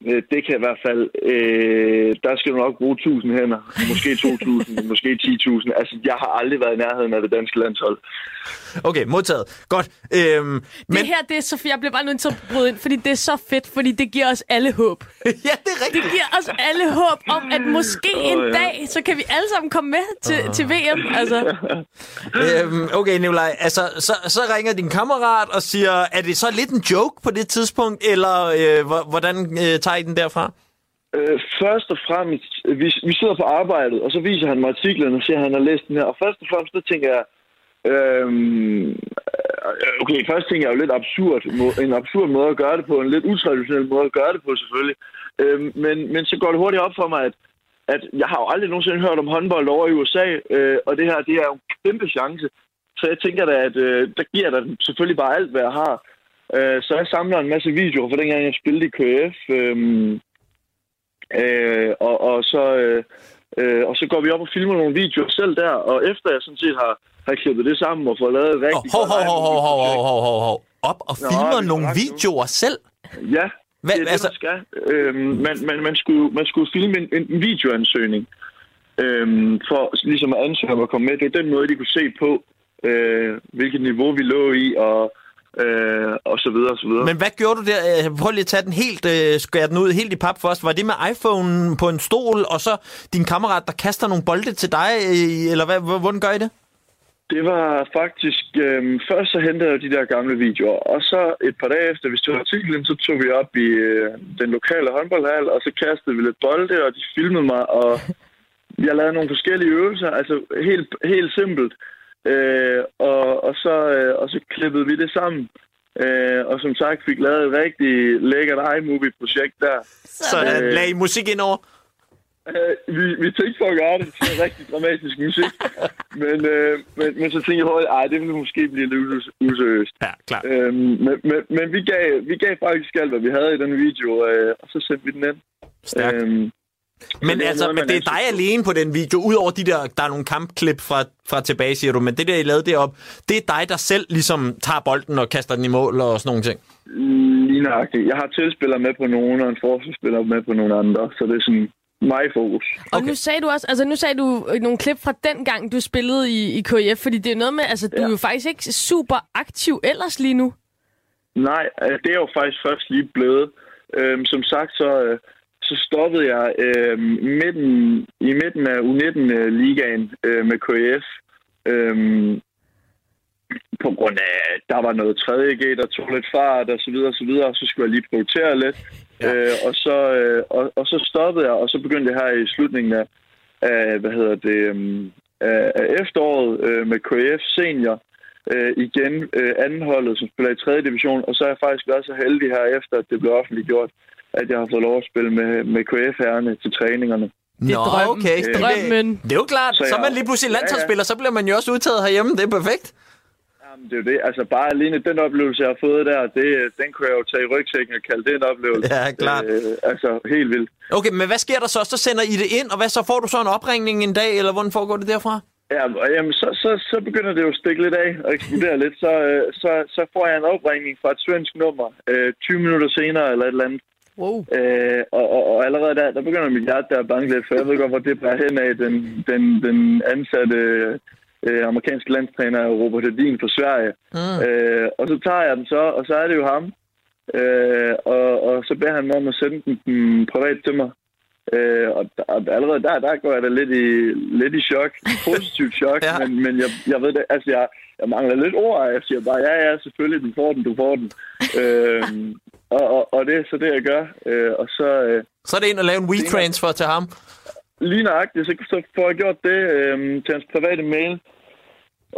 Øh, Det kan i hvert fald... Øh, der skal du nok bruge 1000 hænder. Måske 2000, måske 10.000. Altså, jeg har aldrig været i nærheden af det danske landshold. Okay, modtaget. Godt. Øhm, men, Det her, det er så Jeg bliver bare nødt til at bryde ind, fordi det er så fedt, fordi det giver os alle håb. ja, det er Det rigtigt. giver os alle håb om, at måske en ja. dag, så kan vi alle sammen komme med til, til VM. Altså, Øhm, okay, Nikolaj, altså, så, så ringer din kammerat og siger, er det så lidt en joke på det tidspunkt, eller øh, hvor- hvordan øh, tager I den derfra? Øh, først og fremmest, vi, vi sidder på arbejdet, og så viser han mig artiklen og siger, at han har læst den her. Og først og fremmest, så tænker jeg, øhm, øh, okay, først tænker jeg jo lidt absurd, en absurd måde at gøre det på, en lidt utraditionel måde at gøre det på selvfølgelig. Øhm, men, men så går det hurtigt op for mig, at, at jeg har jo aldrig nogensinde hørt om håndbold over i USA, øh, og det her, det er jo en kæmpe chance. Så jeg tænker da, at øh, der giver der selvfølgelig bare alt, hvad jeg har. Øh, så jeg samler en masse videoer fra dengang, jeg spillede i KF. Øh, Øh, og, og, så, øh, øh, og så går vi op og filmer nogle videoer selv der, og efter jeg sådan set har, har klippet det sammen og fået lavet et Oh, rigtig hov, godt hov, hov, hov, hov, hov, hov, hov, hov. op og filmer vi nogle nu. videoer selv? Ja, Hvad, det er det, altså, man skal. Øhm, man, man, man, skulle, man skulle filme en, en videoansøgning øhm, for ligesom at ansøge om at komme med. Det er den måde, de kunne se på, øh, hvilket niveau vi lå i, og, øh, og så videre, og så videre. men hvad gjorde du der? Øh, Prøv lige at tage den helt, øh, skære den ud helt i pap først. Var det med iPhone på en stol, og så din kammerat, der kaster nogle bolde til dig? øh, Eller hvad, hvordan gør I det? Det var faktisk... Øh, først så hentede jeg de der gamle videoer, og så et par dage efter, hvis det var artiklen, så tog vi op i øh, den lokale håndboldhal, og så kastede vi lidt bolde, og de filmede mig, og jeg lavede nogle forskellige øvelser, altså helt, helt simpelt. Øh, og, og, så, øh, og så klippede vi det sammen. Øh, og som sagt fik lavet et rigtig lækkert iMovie-projekt der. Sådan, Øh. lag musik ind over. Øh, vi, vi tænkte for at gøre det til rigtig dramatisk musik. men, øh, men, men så tænkte jeg hurtigt, ej, det ville måske blive lidt us- useriøst. Ja, klart. Øhm, men men, men vi, gav, vi gav faktisk alt, hvad vi havde i den video, øh, og så sendte vi den ind. Stærkt. Øhm, Men det er altså, noget, men det er dig alene på den video, udover de der, der er nogle kampklip fra, fra tilbage, siger du, men det der, I lavede deroppe, det er dig, der selv ligesom tager bolden og kaster den i mål og sådan nogle ting. lige nøjagtigt. Jeg har tilspillere med på nogen, og en forsvarsspiller med på nogle andre, så det er sådan mig i fokus. Og Okay. nu sagde du også, altså nu sagde du øh, nogle klip fra den gang, du spillede i, i KIF, fordi det er noget med, altså du Ja. er jo faktisk ikke super aktiv ellers lige nu. Nej, øh, det er jo faktisk først lige blevet. Øhm, som sagt, så, øh, så stoppede jeg øhm, midten, i midten af U19-ligaen øh, med KF. Øhm, på grund af, at der var noget 3G, der tog lidt fart og så videre og så videre, og så skulle jeg lige prioritere lidt. Ja. Øh, og, så, øh, og, og så stoppede jeg, og så begyndte jeg her i slutningen af, af hvad hedder det, øhm, af, af efteråret øh, med KF Senior, øh, igen øh, andenholdet, som spiller i 3. division, og så har jeg faktisk været så heldig her efter, at det blev offentliggjort, at jeg har fået lov at spille med, med KF-herrerne til træningerne. Det er Nå, drømmen. okay. Øh, Det, Drømmen. det er jo klart, så, Så så er man jeg- lige pludselig Ja, ja. landsholdsspiller, så bliver man jo også udtaget herhjemme. Det er perfekt. Jamen, det er jo det. Altså bare alene den oplevelse, jeg har fået der, det, den kunne jeg jo tage i rygsækken og kalde det en oplevelse. Ja, klart. Øh, altså helt vildt. Okay, men hvad sker der så? Så sender I det ind, og hvad så får du så en opringning en dag, eller hvordan foregår det derfra? Ja, jamen, så, så, så begynder det jo at stikke lidt af og eksplodere lidt. Så, øh, så, så får jeg en opringning fra et svensk nummer øh, 20 minutter senere eller et eller andet. Wow. Øh, og, og, og allerede der, der begynder mit hjerte der at banke lidt, for jeg ved godt, hvor det bærer hen af den, den, den ansatte øh, amerikanske landstræner Robert Hedin fra Sverige. Mm. Øh, og så tager jeg den så, og så er det jo ham. Øh, og, og så beder han mig om at sende den, den privat til mig. Øh, og, og allerede der, der går jeg da lidt i, lidt i chok. Positivt chok, Ja. men, men jeg, jeg ved det, altså jeg, jeg mangler lidt ord, jeg siger bare, ja, ja, selvfølgelig, du får den, du får den. øh, og, og, og det er så det, jeg gør. Øh, og så øh, Så er det ind og lave en WeTransfer til ham. lige nøjagtigt, så, så får jeg gjort det øh, til hans private mail.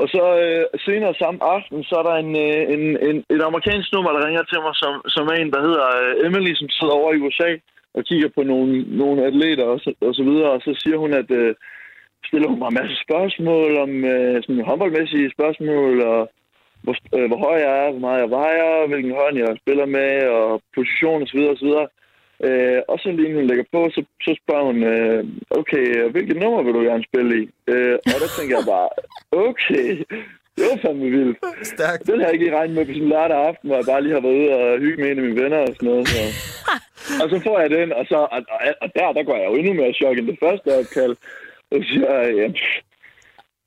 Og så øh, senere samme aften, så er der en, øh, en, en, et amerikansk nummer, der ringer til mig, som, som er en, der hedder øh, Emily, som sidder over i USA og kigger på nogle, nogle atleter og så, og så videre. Og så siger hun, at øh, stiller hun mig en masse spørgsmål om øh, sådan håndboldmæssige spørgsmål, og hvor, øh, hvor høj jeg er, hvor meget jeg vejer, hvilken hånd jeg spiller med, og position osv. osv. Øh, og så lige hun lægger på, så, så spørger hun, øh, okay, hvilket nummer vil du gerne spille i? Øh, og der tænker jeg bare, okay, det var fandme vildt. Stærkt. Den har jeg ikke lige regnet med på sådan en lørdag aften, hvor jeg bare lige har været ude og hygge med en af mine venner og sådan noget. Så. og så får jeg den, og, så, og, og der, der går jeg jo endnu mere chok end det første opkald. Og så siger jeg?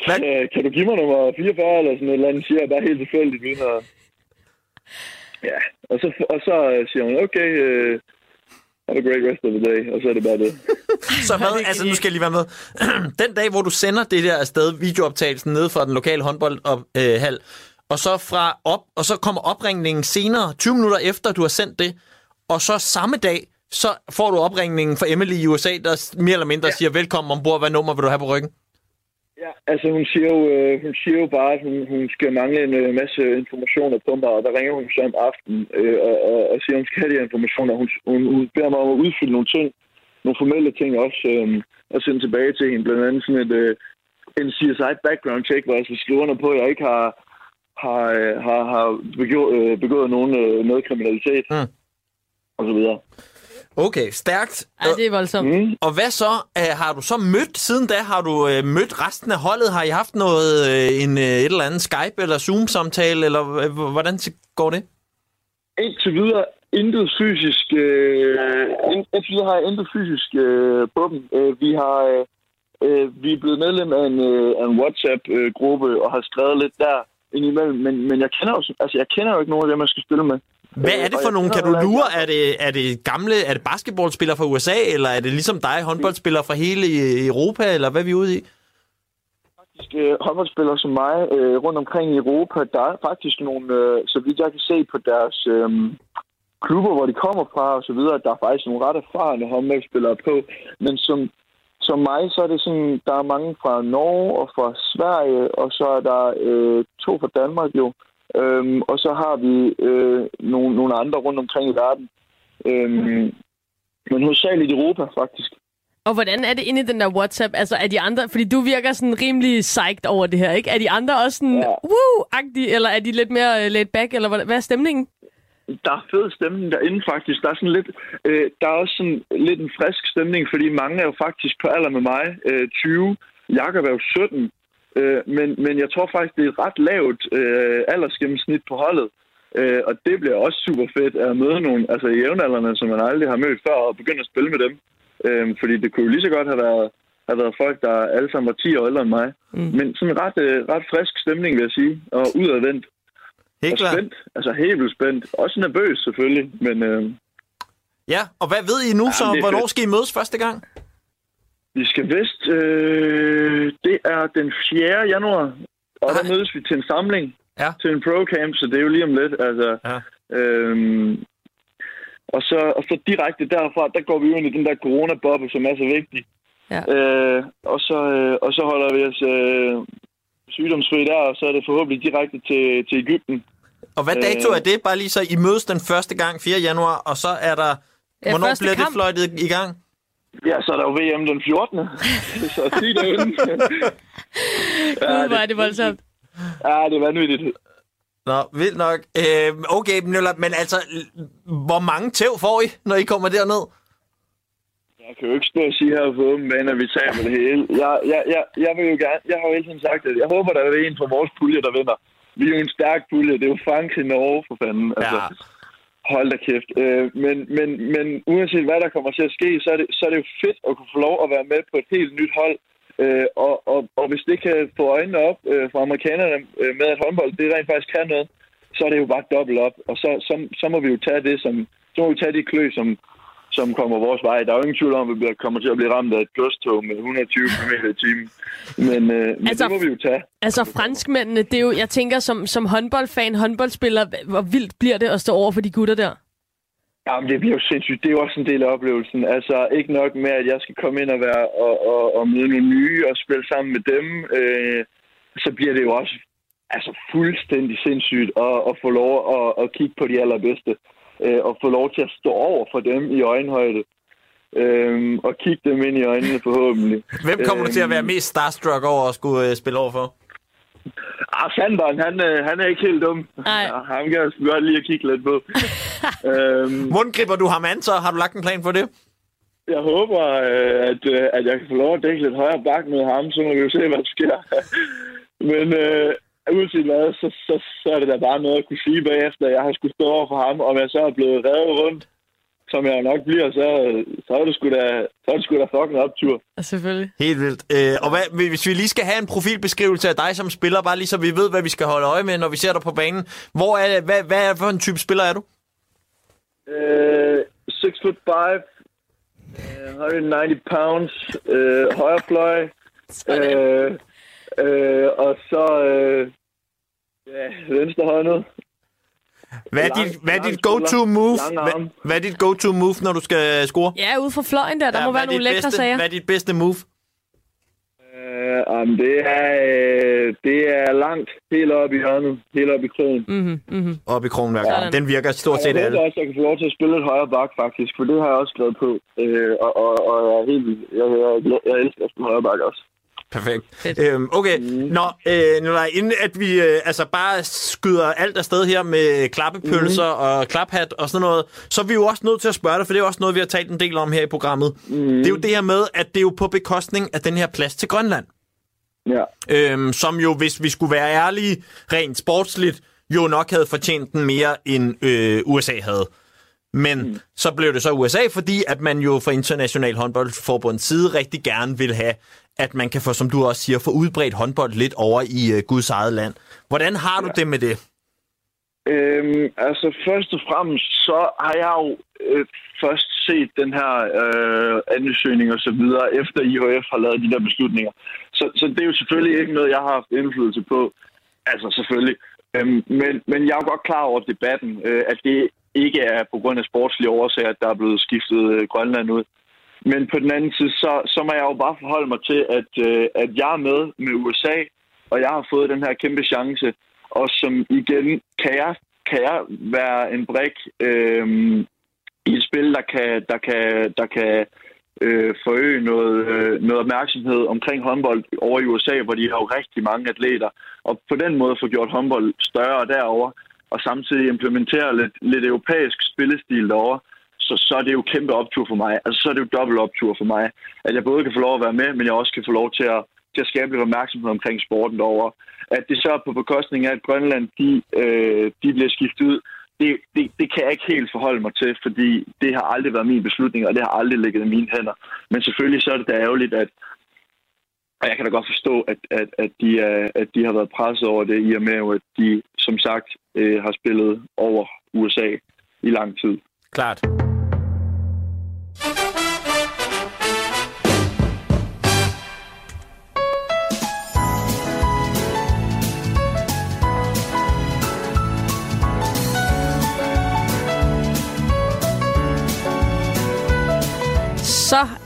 Kan, kan du give mig nummer 44 eller sådan et eller andet, siger jeg bare helt tilfældigt vinder. Ja, og så, og så øh, siger hun, okay, uh, have a great rest of the day, og så er det bare det. Så hvad, altså nu skal jeg lige være med. Den dag, hvor du sender det der afsted, videooptagelsen ned fra den lokale håndboldhal, og så fra op, og så kommer opringningen senere, 20 minutter efter, du har sendt det, og så samme dag, så får du opringningen fra Emily i USA, der mere eller mindre ja. siger, velkommen ombord, hvad nummer vil du have på ryggen? Ja, altså hun siger jo, øh, hun siger jo bare, at hun, hun skal mangle en øh, masse informationer på mig, og der ringer hun så om aftenen øh, og, og, og siger, at hun skal have de her informationer. Hun, hun, hun beder mig om at udfylde nogle ting, nogle formelle ting også, øh, og sende tilbage til hende. Blandt andet sådan et, øh, en CSI background check, hvor jeg skal skrive under på, at jeg ikke har, har, øh, har, har begået, øh, begået nogen, øh, noget kriminalitet. Mm. Og så videre. Okay, stærkt. Ja, det er voldsomt. Mm. Og hvad så? Uh, har du så mødt, siden da har du uh, mødt resten af holdet? Har I haft noget, uh, en, et eller andet Skype eller Zoom-samtale, eller uh, hvordan går det? Indtil videre intet fysisk, øh, ind- indtil videre har jeg intet fysisk øh, på dem. Øh, vi har øh, øh, vi er blevet medlem af en, øh, af en WhatsApp-gruppe og har skrevet lidt der indimellem, men, men jeg kender jo, altså, jeg kender jo ikke nogen af dem, jeg skal spille med. Hvad er det for nogen? Kan du lure? Er det, er det gamle, er det basketballspillere fra USA, eller er det ligesom dig, håndboldspillere fra hele Europa, eller hvad er vi ude i? faktisk øh, håndboldspillere som mig øh, rundt omkring i Europa. Der er faktisk nogle, øh, så vidt jeg kan se på deres øh, klubber, hvor de kommer fra og så videre, der er faktisk nogle ret erfarne håndboldspillere på. Men som, som mig, så er det sådan, der er mange fra Norge og fra Sverige, og så er der øh, to fra Danmark jo. Øhm, og så har vi øh, nogle, nogle andre rundt omkring i verden. Øhm, men hovedsageligt i Europa, faktisk. Og hvordan er det inde i den der WhatsApp? Altså, er de andre... Fordi du virker sådan rimelig psyched over det her, ikke? Er de andre også sådan, Ja. woo-agtige, eller er de lidt mere uh, laid back, eller hvad, hvad er stemningen? Der er fed stemning derinde faktisk. Der er sådan lidt, øh, der er også sådan lidt en frisk stemning, fordi mange er jo faktisk på alder med mig, øh, 20. Jakob er jo 17. Øh, men, men jeg tror faktisk, det er et ret lavt øh, aldersgennemsnit på holdet. Øh, og det bliver også super fedt at møde nogle altså i jævnaldrende, som man aldrig har mødt før, og begynde at spille med dem. Øh, fordi det kunne jo lige så godt have været, have været folk, der alle sammen var 10 år ældre end mig. Mm. Men sådan en ret, øh, ret frisk stemning, vil jeg sige, og udadvendt. Helt Og spændt. Altså helt vildt spændt. Også nervøs selvfølgelig, men øh, Ja, og hvad ved I nu Ja, så? Hvornår fedt. skal I mødes første gang? Vi skal vist... Øh, det er den 4. januar, og der Nej. mødes vi til en samling. Ja. Til en pro-camp, så det er jo lige om lidt. Altså, Ja. øhm, og, så, og så direkte derfra, der går vi jo ind i den der corona-boble, som er så vigtig. Ja. Øh, og, så, øh, og så holder vi os øh, sygdomsfri der, og så er det forhåbentlig direkte til, til Ægypten. Og hvad Øh. dato er det? Bare lige så I mødes den første gang, 4. januar, og så er der... Ja, Hvornår bliver det kamp. fløjtet i gang? Ja, så er der jo VM den 14. så sig derinde. Gud, hvor er det voldsomt. Ja, det er vanvittigt. Nå, vildt nok. Øh, okay, men altså, hvor mange tæv får I, når I kommer derned? Jeg kan jo ikke stå og sige her på åben bane, at vi taber det hele. Jeg, jeg, jeg, jeg vil jo gerne, jeg har jo hele tiden sagt, at jeg håber, der er en fra vores pulje, der vinder. Vi er jo en stærk pulje. Det er jo Frankrig, Norge, for fanden. Altså, Ja. Hold da kæft. Øh, men, men, men uanset hvad der kommer til at ske, så er, det, så er det jo fedt at kunne få lov at være med på et helt nyt hold. Øh, og, og, og hvis det kan få øjnene op øh, fra amerikanerne øh, med, at håndbold det rent faktisk kan noget, så er det jo bare dobbelt op. Og så, så, så må vi jo tage det som, så må vi tage de klø, som, som kommer vores vej. Der er jo ingen tvivl om, at vi bliver- kommer til at blive ramt af et godstog med 120 km i timen. Men, øh, men Altså, det må vi jo tage. Altså, franskmændene, det er jo, jeg tænker, som, som håndboldfan, håndboldspiller, hvor vildt bliver det at stå over for de gutter der? Jamen, det bliver jo sindssygt. Det er jo også en del af oplevelsen. Altså, ikke nok med, at jeg skal komme ind og, være, og, og, og møde nogle nye og spille sammen med dem. Øh, så bliver det jo også altså, fuldstændig sindssygt at, at få lov at, at kigge på de allerbedste. Øh, og få lov til at stå over for dem i øjenhøjde. Øh, og kigge dem ind i øjnene forhåbentlig. Hvem kommer du til at være Øhm. mest starstruck over at skulle øh, spille over for? Ah, Sanderen, han, øh, han er ikke helt dum. Nej. Ja, ham kan jeg sgu godt lige at kigge lidt på. øhm, Hvordan griber du ham an, så? Har du lagt en plan for det? Jeg håber, øh, at, øh, at jeg kan få lov at dække lidt højere bak med ham, så må vi jo se, hvad der sker. Men øh, uanset hvad, så, så, så er det da bare noget at kunne sige bagefter, at jeg har skulle stå over for ham, og jeg så er blevet revet rundt, som jeg nok bliver, så, så er det sgu da, så er det sgu da fucking optur. Ja, selvfølgelig. Helt vildt. Øh, og hvad, hvis vi lige skal have en profilbeskrivelse af dig som spiller, bare lige så vi ved, hvad vi skal holde øje med, når vi ser dig på banen. Hvor er, hvad, hvad er for en type spiller er du? Øh, 6 foot 5, øh, 190 pounds, øh, højre fløj, øh, øh, og så øh, ja, venstre håndet. Hvad er Lang- dit, hvad er dit go-to move? Hvad, hvad er dit go-to move, når du skal score? Ja, ude fra fløjen der, der Ja, må hvad være er nogle dit lækre bedste, sager. Hvad er dit bedste move? Øh, jamen, det er, øh, det er langt, helt op i hjørnet, helt op i krogen. Mhm, mhm. Op i krogen hver gang. Sådan. Den virker stort set jeg alle. håber også, at jeg kan få lov til at spille et højere bak, faktisk, for det har jeg også skrevet på. Øh, og, og, og jeg er helt, jeg, jeg, jeg, jeg elsker at spille højre bak også. Perfekt. Fedt. Øhm, okay, Nå, øh, Nikolaj, inden at vi øh, altså bare skyder alt afsted her med klappepølser mm. og klaphat og sådan noget, så er vi jo også nødt til at spørge dig, for det er jo også noget, vi har talt en del om her i programmet. Mm. Det er jo det her med, at det er jo på bekostning af den her plads til Grønland. Ja. Øhm, som jo, hvis vi skulle være ærlige, rent sportsligt, jo nok havde fortjent den mere, end øh, USA havde. Men mm. så blev det så USA, fordi at man jo fra International Håndboldforbunds side rigtig gerne vil have, at man kan få, som du også siger, få udbredt håndbold lidt over i øh, Guds eget land. Hvordan har du ja. det med det? Øhm, altså først og fremmest, så har jeg jo øh, først set den her øh, ansøgning og så videre, efter IHF har lavet de der beslutninger. Så, så det er jo selvfølgelig ikke noget, jeg har haft indflydelse på. Altså selvfølgelig. Øhm, men, men jeg er jo godt klar over debatten, øh, at det ikke er på grund af sportslige årsager, at der er blevet skiftet øh, Grønland ud. Men på den anden side, så, så må jeg jo bare forholde mig til, at, øh, at jeg er med med USA, og jeg har fået den her kæmpe chance. Og som igen, kan jeg, kan jeg være en brik øh, i et spil, der kan, der kan, der kan øh, forøge noget, øh, noget opmærksomhed omkring håndbold over i USA, hvor de har jo rigtig mange atleter. Og på den måde få gjort håndbold større derover og samtidig implementere lidt, lidt europæisk spillestil derovre, så, så er det jo kæmpe optur for mig. Altså, så er det jo dobbelt optur for mig, at jeg både kan få lov at være med, men jeg også kan få lov til at, til at skabe lidt opmærksomhed omkring sporten derovre. At det så er på bekostning af, at Grønland de, øh, de bliver skiftet ud, det, det, det kan jeg ikke helt forholde mig til, fordi det har aldrig været min beslutning, og det har aldrig ligget i mine hænder. Men selvfølgelig så er det da ærgerligt, at, og jeg kan da godt forstå, at, at, at, de, er, at de har været presset over det, i og med, at de, som sagt, øh, har spillet over USA i lang tid. Klart. Så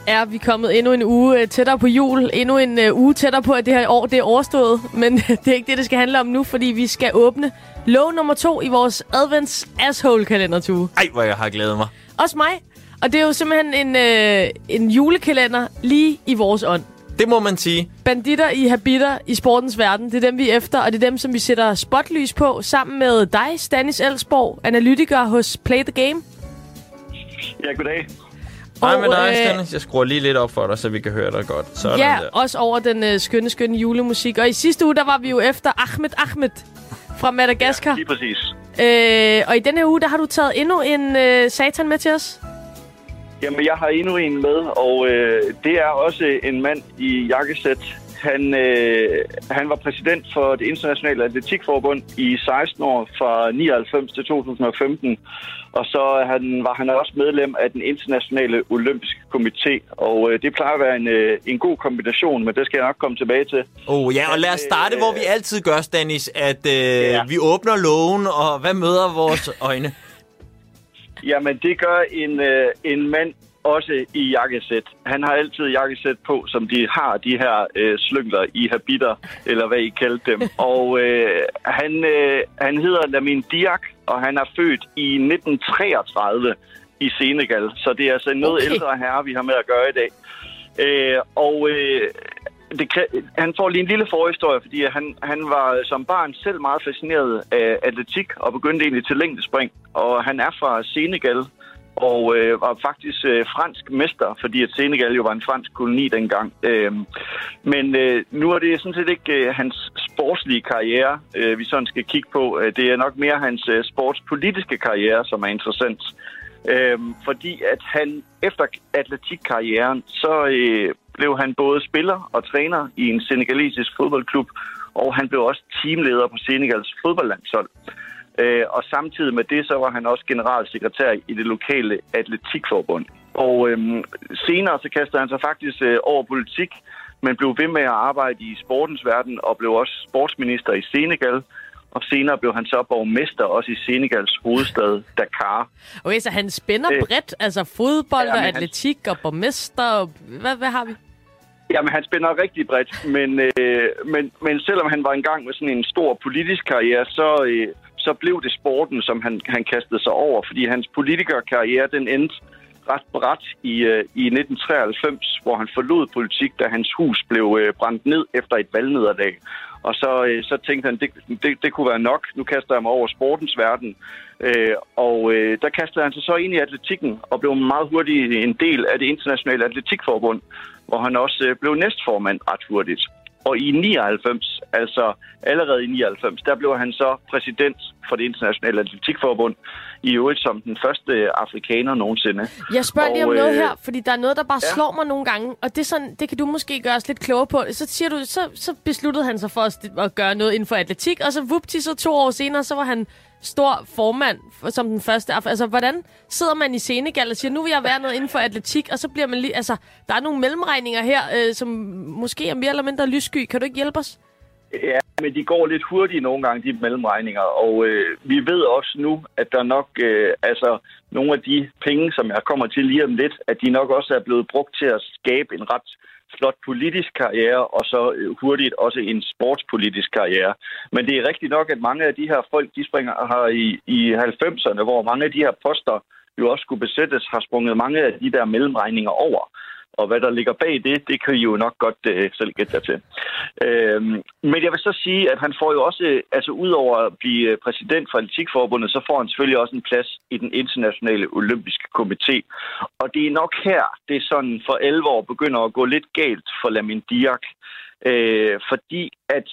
er vi kommet endnu en uge øh, tættere på jul. Endnu en uh, uge tættere på, at det her år det er overstået. Men det er ikke det, det skal handle om nu, fordi vi skal åbne lov nummer to i vores advents asshole kalendertue. Ej, hvor jeg har glædet mig. Også mig. Og det er jo simpelthen en, øh, en julekalender lige i vores ånd. Det må man sige. Banditter i habiter i sportens verden, det er dem, vi er efter, og det er dem, som vi sætter spotlys på, sammen med dig, Stanis Elsborg, analytiker hos Play the Game. Ja, goddag. Hej Og, med dig, øh, Stennis. Jeg skruer lige lidt op for dig, så vi kan høre dig godt. Sådan Ja, der. også over den øh, skønne, skønne julemusik. Og i sidste uge, der var vi jo efter Ahmed Ahmed fra Madagaskar. Lige præcis. Øh, og i denne uge, der har du taget endnu en øh, satan med til os. Jamen, jeg har endnu en med, og øh, det er også en mand i jakkesæt. Han, øh, han var præsident for det internationale atletikforbund i 16 år, fra 99 til 2015. Og så han, var han også medlem af den internationale olympiske komité. Og øh, det plejer at være en, øh, en god kombination, men det skal jeg nok komme tilbage til. Oh, ja, og lad os starte, hvor vi altid gør, Stanis, at øh, Ja. vi åbner lågen, og hvad møder vores øjne? Jamen, det gør en, øh, en mand også i jakkesæt. Han har altid jakkesæt på, som de har, de her øh, slyngler i habiter, eller hvad I kaldte dem. Og øh, han, øh, han hedder Lamin Diak, og han er født i 1933 i Senegal. Så det er altså en noget okay. ældre herre, vi har med at gøre i dag. Øh, og øh, det han får lige en lille forhistorie, fordi han, han var som barn selv meget fascineret af atletik og begyndte egentlig til længdespring. Og han er fra Senegal og øh, var faktisk øh, fransk mester, fordi at Senegal jo var en fransk koloni dengang. Øh, men øh, nu er det sådan set ikke øh, hans sportslige karriere, øh, vi sådan skal kigge på. Øh, det er nok mere hans øh, sportspolitiske karriere, som er interessant. Øh, fordi at han efter atletikkarrieren, så øh, blev han både spiller og træner i en senegalesisk fodboldklub, og han blev også teamleder på Senegals fodboldlandshold. Øh, og samtidig med det, så var han også generalsekretær i det lokale atletikforbund. Og øhm, senere så kastede han sig faktisk øh, over politik, men blev ved med at arbejde i sportens verden og blev også sportsminister i Senegal. Og senere blev han så borgmester også i Senegals hovedstad Dakar. Okay, så han spænder Øh. bredt, altså fodbold Ja, og men han- atletik og borgmester. Hvad, hvad har vi? Jamen, han spænder rigtig bredt, men, øh, men, men selvom han var engang med sådan en stor politisk karriere, så, øh, så blev det sporten, som han, han kastede sig over, fordi hans politikerkarriere, den endte ret bræt i, øh, i 1993, hvor han forlod politik, da hans hus blev øh, brændt ned efter et valgnederlag. Og så, øh, så tænkte han, det, det, det kunne være nok. Nu kaster jeg mig over sportens verden. Øh, og øh, der kastede han sig så ind i atletikken og blev meget hurtigt en del af det internationale atletikforbund, hvor han også øh, blev næstformand ret hurtigt. Og i 99, altså allerede i 99, der blev han så præsident for det internationale atletikforbund, i øvrigt som den første afrikaner nogensinde. Jeg spørger lige om Og, noget øh, her, fordi der er noget, der bare ja. slår mig nogle gange, og det, sådan, det kan du måske gøre os lidt klogere på. Så siger du, så, så besluttede han sig for at, at gøre noget inden for atletik, og så vupti, så to år senere, så var han stor formand som den første. Altså, hvordan sidder man i Senegal og siger, nu vil jeg være noget inden for atletik, og så bliver man lige... Altså, der er nogle mellemregninger her, øh, som måske er mere eller mindre lyssky. Kan du ikke hjælpe os? Ja, men de går lidt hurtigt nogle gange, de mellemregninger. Og øh, vi ved også nu, at der nok, øh, altså nogle af de penge, som jeg kommer til lige om lidt, at de nok også er blevet brugt til at skabe en ret flot politisk karriere, og så øh, hurtigt også en sportspolitisk karriere. Men det er rigtigt nok, at mange af de her folk, de springer her i, i 90'erne, hvor mange af de her poster jo også skulle besættes, har sprunget mange af de der mellemregninger over. Og hvad der ligger bag det, det kan I jo nok godt øh, selv gætte jer til. Øhm, men jeg vil så sige, at han får jo også, altså udover at blive øh, præsident for Atletikforbundet, så får han selvfølgelig også en plads i den internationale olympiske komité. Og det er nok her, det er sådan for 11 år begynder at gå lidt galt for Lamin Diak. Øh, fordi at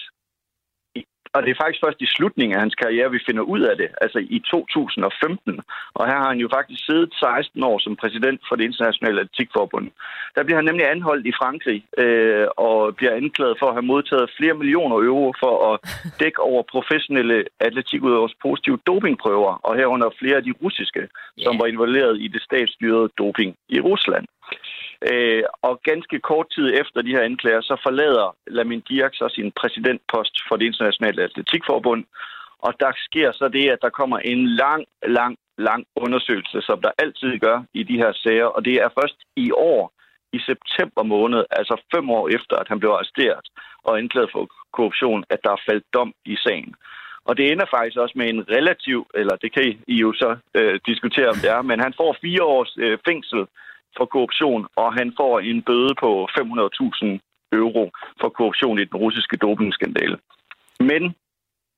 og det er faktisk først i slutningen af hans karriere, vi finder ud af det, altså i 2015. Og her har han jo faktisk siddet 16 år som præsident for det internationale atletikforbund. Der bliver han nemlig anholdt i Frankrig øh, og bliver anklaget for at have modtaget flere millioner euro for at dække over professionelle atletikudøvers positive dopingprøver, og herunder flere af de russiske, som var involveret i det statsstyrede doping i Rusland. Øh, og ganske kort tid efter de her anklager, så forlader Lamin Diak så sin præsidentpost for det internationale atletikforbund. Og der sker så det, at der kommer en lang, lang, lang undersøgelse, som der altid gør i de her sager. Og det er først i år, i september måned, altså fem år efter, at han blev arresteret og anklaget for korruption, at der er faldt dom i sagen. Og det ender faktisk også med en relativ, eller det kan I jo så øh, diskutere, om det er, men han får fire års øh, fængsel for korruption, og han får en bøde på 500.000 euro for korruption i den russiske dopingskandale. Men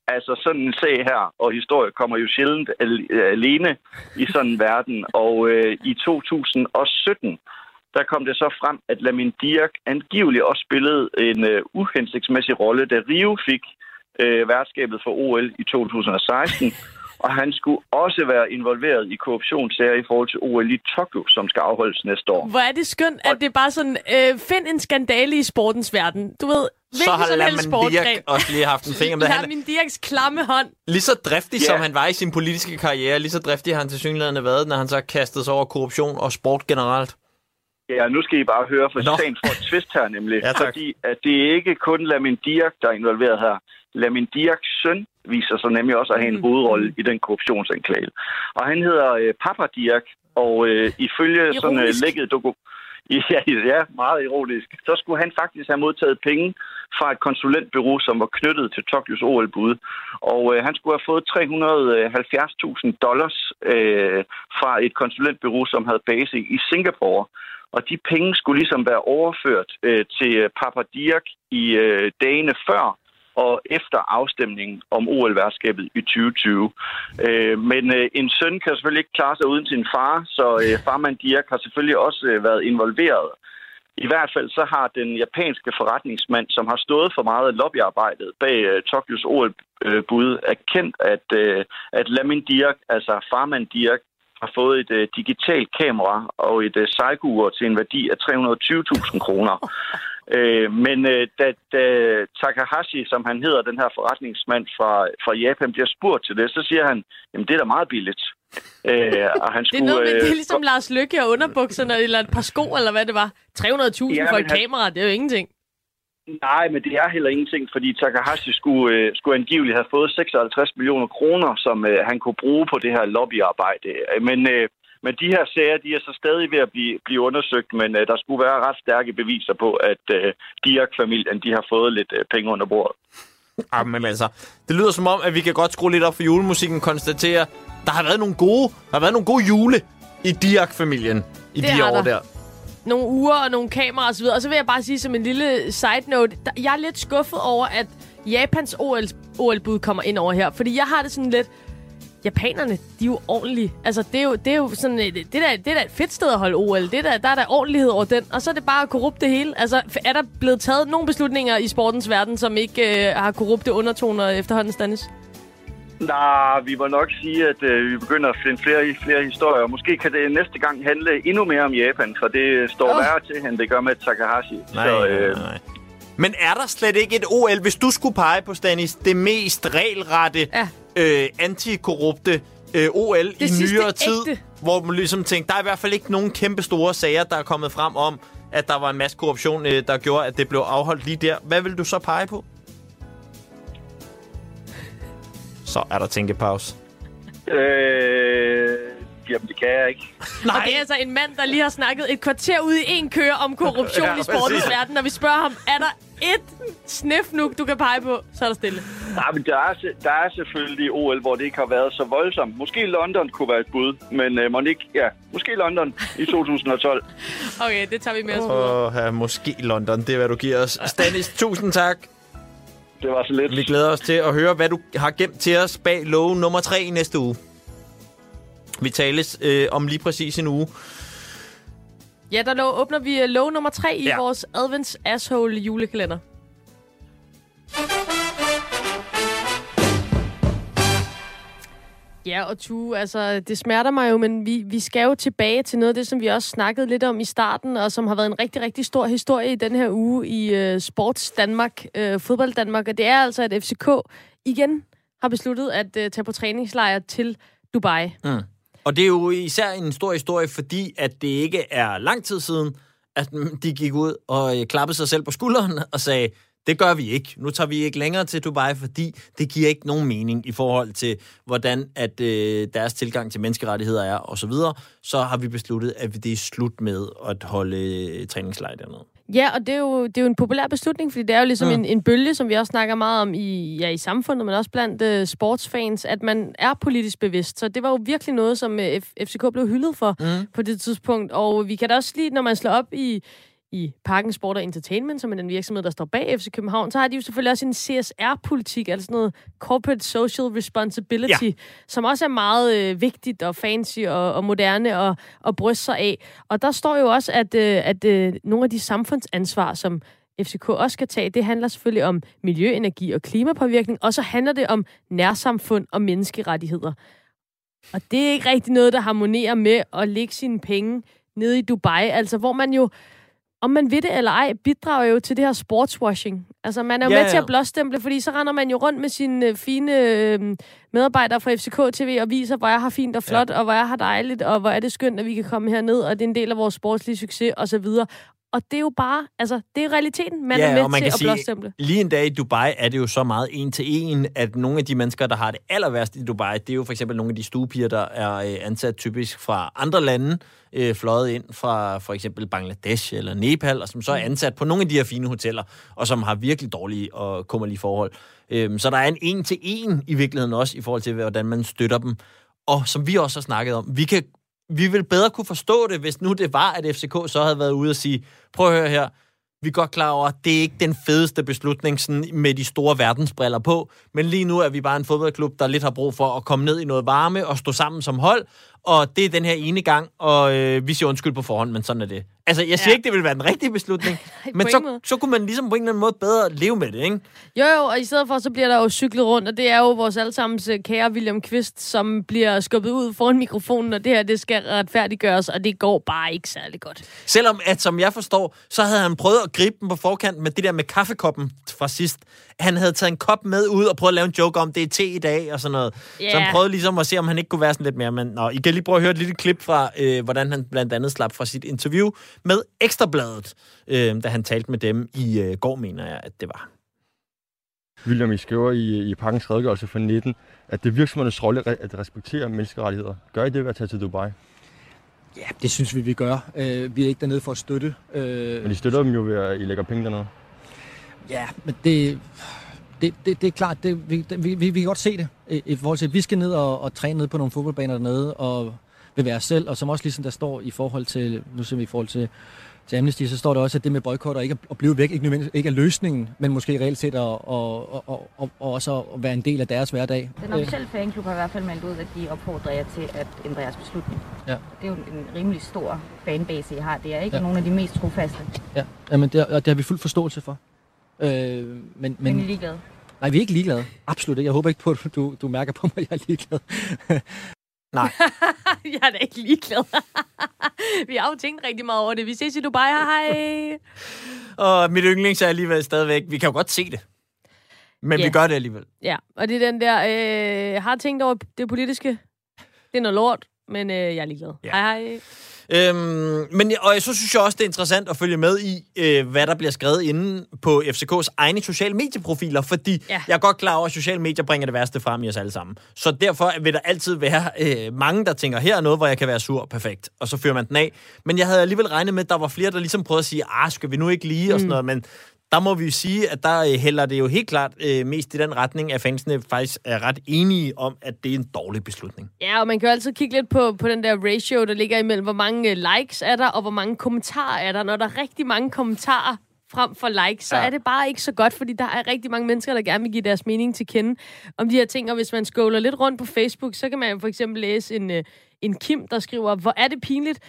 altså sådan en sag her, og historie kommer jo sjældent al- alene i sådan en verden. Og øh, i 2017, der kom det så frem, at Lamin Diak angiveligt også spillede en øh, uhensigtsmæssig rolle, da Rio fik øh, værtskabet for OL i 2016. Og han skulle også være involveret i korruptionssager i forhold til OL i Tokyo, som skal afholdes næste år. Hvor er det skønt, at det er bare sådan, øh, find en skandale i sportens verden. Du ved, Så har Laman Dirk også lige haft en finger med. Han, min Dirks klamme hånd. lige så driftig, Ja. som han var i sin politiske karriere, lige så driftig har han til synligheden været, når han så kastede sig over korruption og sport generelt. Ja, nu skal I bare høre, for sagen får et twist her nemlig. Ja, tak. fordi at det er ikke kun Lamin Dirk, der er involveret her. Lamin Dirks søn viser sig nemlig også at have en hovedrolle i den korruptionsanklage. Og han hedder øh, Papa Dirk, og øh, ifølge sådan øh, Ironisk. lækket doku... Ja, ja, meget ironisk. Så skulle han faktisk have modtaget penge fra et konsulentbyrå, som var knyttet til Tokyos OL-bud. Og øh, han skulle have fået 370.000 dollars øh, fra et konsulentbyrå, som havde base i Singapore. Og de penge skulle ligesom være overført øh, til øh, Papa Dirk i øh, dagene før og efter afstemningen om OL-værtskabet i 2020. Øh, men øh, en søn kan selvfølgelig ikke klare sig uden sin far, så øh, farmand Dirk har selvfølgelig også øh, været involveret. I hvert fald så har den japanske forretningsmand, som har stået for meget lobbyarbejdet bag øh, Tokyos OL-bud, erkendt, at, øh, at Lamin Dirk, altså farmand Dirk, har fået et øh, digitalt kamera og et øh, sejgur til en værdi af 320.000 kroner. Øh, men øh, da, da Takahashi, som han hedder, den her forretningsmand fra, fra Japan, bliver spurgt til det, så siger han, jamen det er da meget billigt. Øh, og han Det skulle, er, noget med, det er øh, ligesom Lars Lykke og underbukserne, eller et par sko, eller hvad det var. 300.000 Ja, for men et han- kamera, det er jo ingenting. Nej, men det er heller ingenting, fordi Takahashi skulle, øh, skulle angiveligt have fået 56 millioner kroner, som øh, han kunne bruge på det her lobbyarbejde. Øh, Men, øh, men de her sager, de er så stadig ved at blive, blive undersøgt, men øh, der skulle være ret stærke beviser på, at øh, Dirk-familien de har fået lidt øh, penge under bordet. Ah, men altså, det lyder som om, at vi kan godt skrue lidt op for julemusikken, konstatere, der har været nogle gode, der har været nogle gode jule i Diak-familien i Det de år der. der. nogle uger og nogle kameraer osv. Og så vil jeg bare sige som en lille side note, der, jeg er lidt skuffet over, at Japans OL, OL-bud kommer ind over her. Fordi jeg har det sådan lidt, japanerne, de er jo ordentlige. Altså, det er jo, det er jo sådan, et, det, der, det er da et fedt sted at holde OL. Det der, der er der ordentlighed over den. Og så er det bare korrupt det hele. Altså, er der blevet taget nogle beslutninger i sportens verden, som ikke øh, har korrupte undertoner efterhånden, Stanis? Nej, vi må nok sige, at øh, vi begynder at finde flere, flere historier. Måske kan det næste gang handle endnu mere om Japan, for det står oh. værre til, end det gør med Takahashi. Nej, så, nej, øh, nej. Men er der slet ikke et OL, hvis du skulle pege på, Stanis, det mest regelrette, Ja. Øh, antikorrupte øh, OL i sidste nyere tid, ægte. hvor man ligesom tænkte, der er i hvert fald ikke nogen kæmpe store sager, der er kommet frem om, at der var en masse korruption, øh, der gjorde, at det blev afholdt lige der. Hvad vil du så pege på? Så er der tænkepause. øh, jamen, det kan jeg ikke. Nej. Og det er altså en mand, der lige har snakket et kvarter ude i en køre om korruption Ja, i sportens verden. Når vi spørger ham, er der et snif nu, du kan pege på, så er der stille. Nej, men der er, der er selvfølgelig OL, hvor det ikke har været så voldsomt. Måske London kunne være et bud, men øh, ikke, ja, måske London i 2012. Okay, det tager vi med os videre. Åh, ja, måske London, det er, hvad du giver os. Stanis, tusind tak. Det var så lidt. Vi glæder os til at høre, hvad du har gemt til os bag love nummer 3 i næste uge. Vi tales øh, om lige præcis en uge. Ja, der lå, åbner vi øh, lov nummer tre i Ja. vores Advents Asshole julekalender. Ja, og tu, altså, det smerter mig jo, men vi, vi skal jo tilbage til noget af det, som vi også snakkede lidt om i starten, og som har været en rigtig, rigtig stor historie i den her uge i øh, Sports Danmark, øh, Fodbold Danmark, og det er altså, at FCK igen har besluttet at øh, tage på træningslejr til Dubai. Mm. Og det er jo især en stor historie, fordi at det ikke er lang tid siden, at de gik ud og øh, klappede sig selv på skulderen og sagde, det gør vi ikke. Nu tager vi ikke længere til Dubai, fordi det giver ikke nogen mening i forhold til, hvordan at øh, deres tilgang til menneskerettigheder er osv. Så, videre. så har vi besluttet, at det er slut med at holde øh, træningslejr dernede. Ja, og det er, jo, det er jo en populær beslutning, fordi det er jo ligesom mm. en, en bølge, som vi også snakker meget om i, ja, i samfundet, men også blandt uh, sportsfans, at man er politisk bevidst. Så det var jo virkelig noget, som uh, F- FCK blev hyldet for Mm. på det tidspunkt. Og vi kan da også lige, når man slår op i, i Parken Sport og Entertainment, som er den virksomhed, der står bag FC København, så har de jo selvfølgelig også en CSR-politik, altså sådan noget Corporate Social Responsibility, ja. som også er meget øh, vigtigt og fancy og, og moderne og, og bryste sig af. Og der står jo også, at, øh, at øh, nogle af de samfundsansvar, som FCK også skal tage, det handler selvfølgelig om miljø, energi og klimapåvirkning, og så handler det om nærsamfund og menneskerettigheder. Og det er ikke rigtig noget, der harmonerer med at lægge sine penge nede i Dubai, altså hvor man jo, om man ved det eller ej, bidrager jo til det her sportswashing. Altså man er jo Ja, ja, med til ja. at blåstemple, fordi så render man jo rundt med sine øh, fine øh, medarbejdere fra FCK TV og viser, hvor jeg har fint og flot, ja. og hvor jeg har dejligt, og hvor er det skønt, at vi kan komme herned, og det er en del af vores sportslige succes osv. Og det er jo bare, altså, det er realiteten. Man Ja, er med og man til kan at blåstemple. Lige en dag i Dubai er det jo så meget en til en, at nogle af de mennesker, der har det aller værst i Dubai, det er jo for eksempel nogle af de stuepiger, der er øh, ansat typisk fra andre lande, øh, fløjet ind fra for eksempel Bangladesh eller Nepal, og som så er ansat på nogle af de her fine hoteller, og som har virkelig dårlige og kummerlige forhold. Øhm, så der er en en til en i virkeligheden også i forhold til, hvordan man støtter dem. Og som vi også har snakket om, vi kan vi vil bedre kunne forstå det, hvis nu det var, at FCK så havde været ude og sige, prøv at høre her, vi er godt klar over, at det er ikke den fedeste beslutning sådan med de store verdensbriller på, men lige nu er vi bare en fodboldklub, der lidt har brug for at komme ned i noget varme og stå sammen som hold, og det er den her ene gang, og øh, vi siger undskyld på forhånd, men sådan er det. Altså, jeg siger Ja. ikke, det vil være den rigtige beslutning, men så, måde. så kunne man ligesom på en eller anden måde bedre leve med det, ikke? Jo, jo, og i stedet for, så bliver der jo cyklet rundt, og det er jo vores allesammens øh, kære William Kvist, som bliver skubbet ud foran mikrofonen, og det her, det skal retfærdiggøres, og det går bare ikke særlig godt. Selvom, at som jeg forstår, så havde han prøvet at gribe den på forkant med det der med kaffekoppen fra sidst. Han havde taget en kop med ud og prøvet at lave en joke om, det er te i dag og sådan noget. Ja. Så han prøvede ligesom at se, om han ikke kunne være sådan lidt mere. Men nå, I kan lige prøve at høre et lille klip fra, øh, hvordan han blandt andet slap fra sit interview med Ekstrabladet, øh, da han talte med dem i øh, går, mener jeg, at det var. William, I skriver i, i pakkens redegørelse for 19, at det er virksomhedernes rolle at respektere menneskerettigheder. Gør I det ved at tage til Dubai? Ja, det synes vi, vi gør. Øh, vi er ikke dernede for at støtte. Øh, Men I støtter dem jo ved, at I lægger penge dernede. Ja, men det, det, det, det er klart, det, vi, det, vi, vi, kan godt se det. I, I forhold til, at vi skal ned og, og træne ned på nogle fodboldbaner dernede, og vil være selv, og som også ligesom der står i forhold til, nu ser vi i forhold til, til Amnesty, så står der også, at det med boykotter ikke at blive væk, ikke, nødvendigvis- ikke er løsningen, men måske reelt set at, at, at, at, at også at være en del af deres hverdag. Den officielle fanklub har i hvert fald meldt ud, at de opfordrer jer til at ændre jeres beslutning. Ja. Det er jo en rimelig stor fanbase, I har. Det er ikke Ja. nogen af de mest trofaste. Ja, jamen det, og det har vi fuld forståelse for. Øh, men, Men, men, ligeglade. nej, vi er ikke ligeglade. Absolut ikke. Jeg håber ikke på, at du, du mærker på mig, at jeg er ligeglad. jeg er da ikke ligeglad. vi har jo tænkt rigtig meget over det. Vi ses i Dubai, hej hej. Og mit yndlings er alligevel stadigvæk, vi kan jo godt se det. Men Ja. vi gør det alligevel. Ja, og det er den der, øh, har tænkt over det politiske. Det er noget lort, men øh, jeg er ligeglad. Ja. Hej hej. Øhm, men og så synes jeg også, det er interessant at følge med i, øh, hvad der bliver skrevet inde på FCK's egne sociale medieprofiler, fordi ja. Jeg er godt klar over, at sociale medier bringer det værste frem i os alle sammen. Så derfor vil der altid være øh, mange, der tænker, her er noget, hvor jeg kan være sur, perfekt, og så fører man den af. Men jeg havde alligevel regnet med, at der var flere, der ligesom prøvede at sige, ah, skal vi nu ikke lige, og sådan noget, men der må vi jo sige, at der øh, hælder det jo helt klart øh, mest i den retning, at fansene faktisk er ret enige om, at det er en dårlig beslutning. Ja, og man kan jo altid kigge lidt på, på den der ratio, der ligger imellem, hvor mange øh, likes er der, og hvor mange kommentarer er der. Når der er rigtig mange kommentarer frem for likes, så Ja. er det bare ikke så godt, fordi der er rigtig mange mennesker, der gerne vil give deres mening til kende om de her ting. Og hvis man scroller lidt rundt på Facebook, så kan man jo for eksempel læse en, øh, en Kim, der skriver, hvor er det pinligt,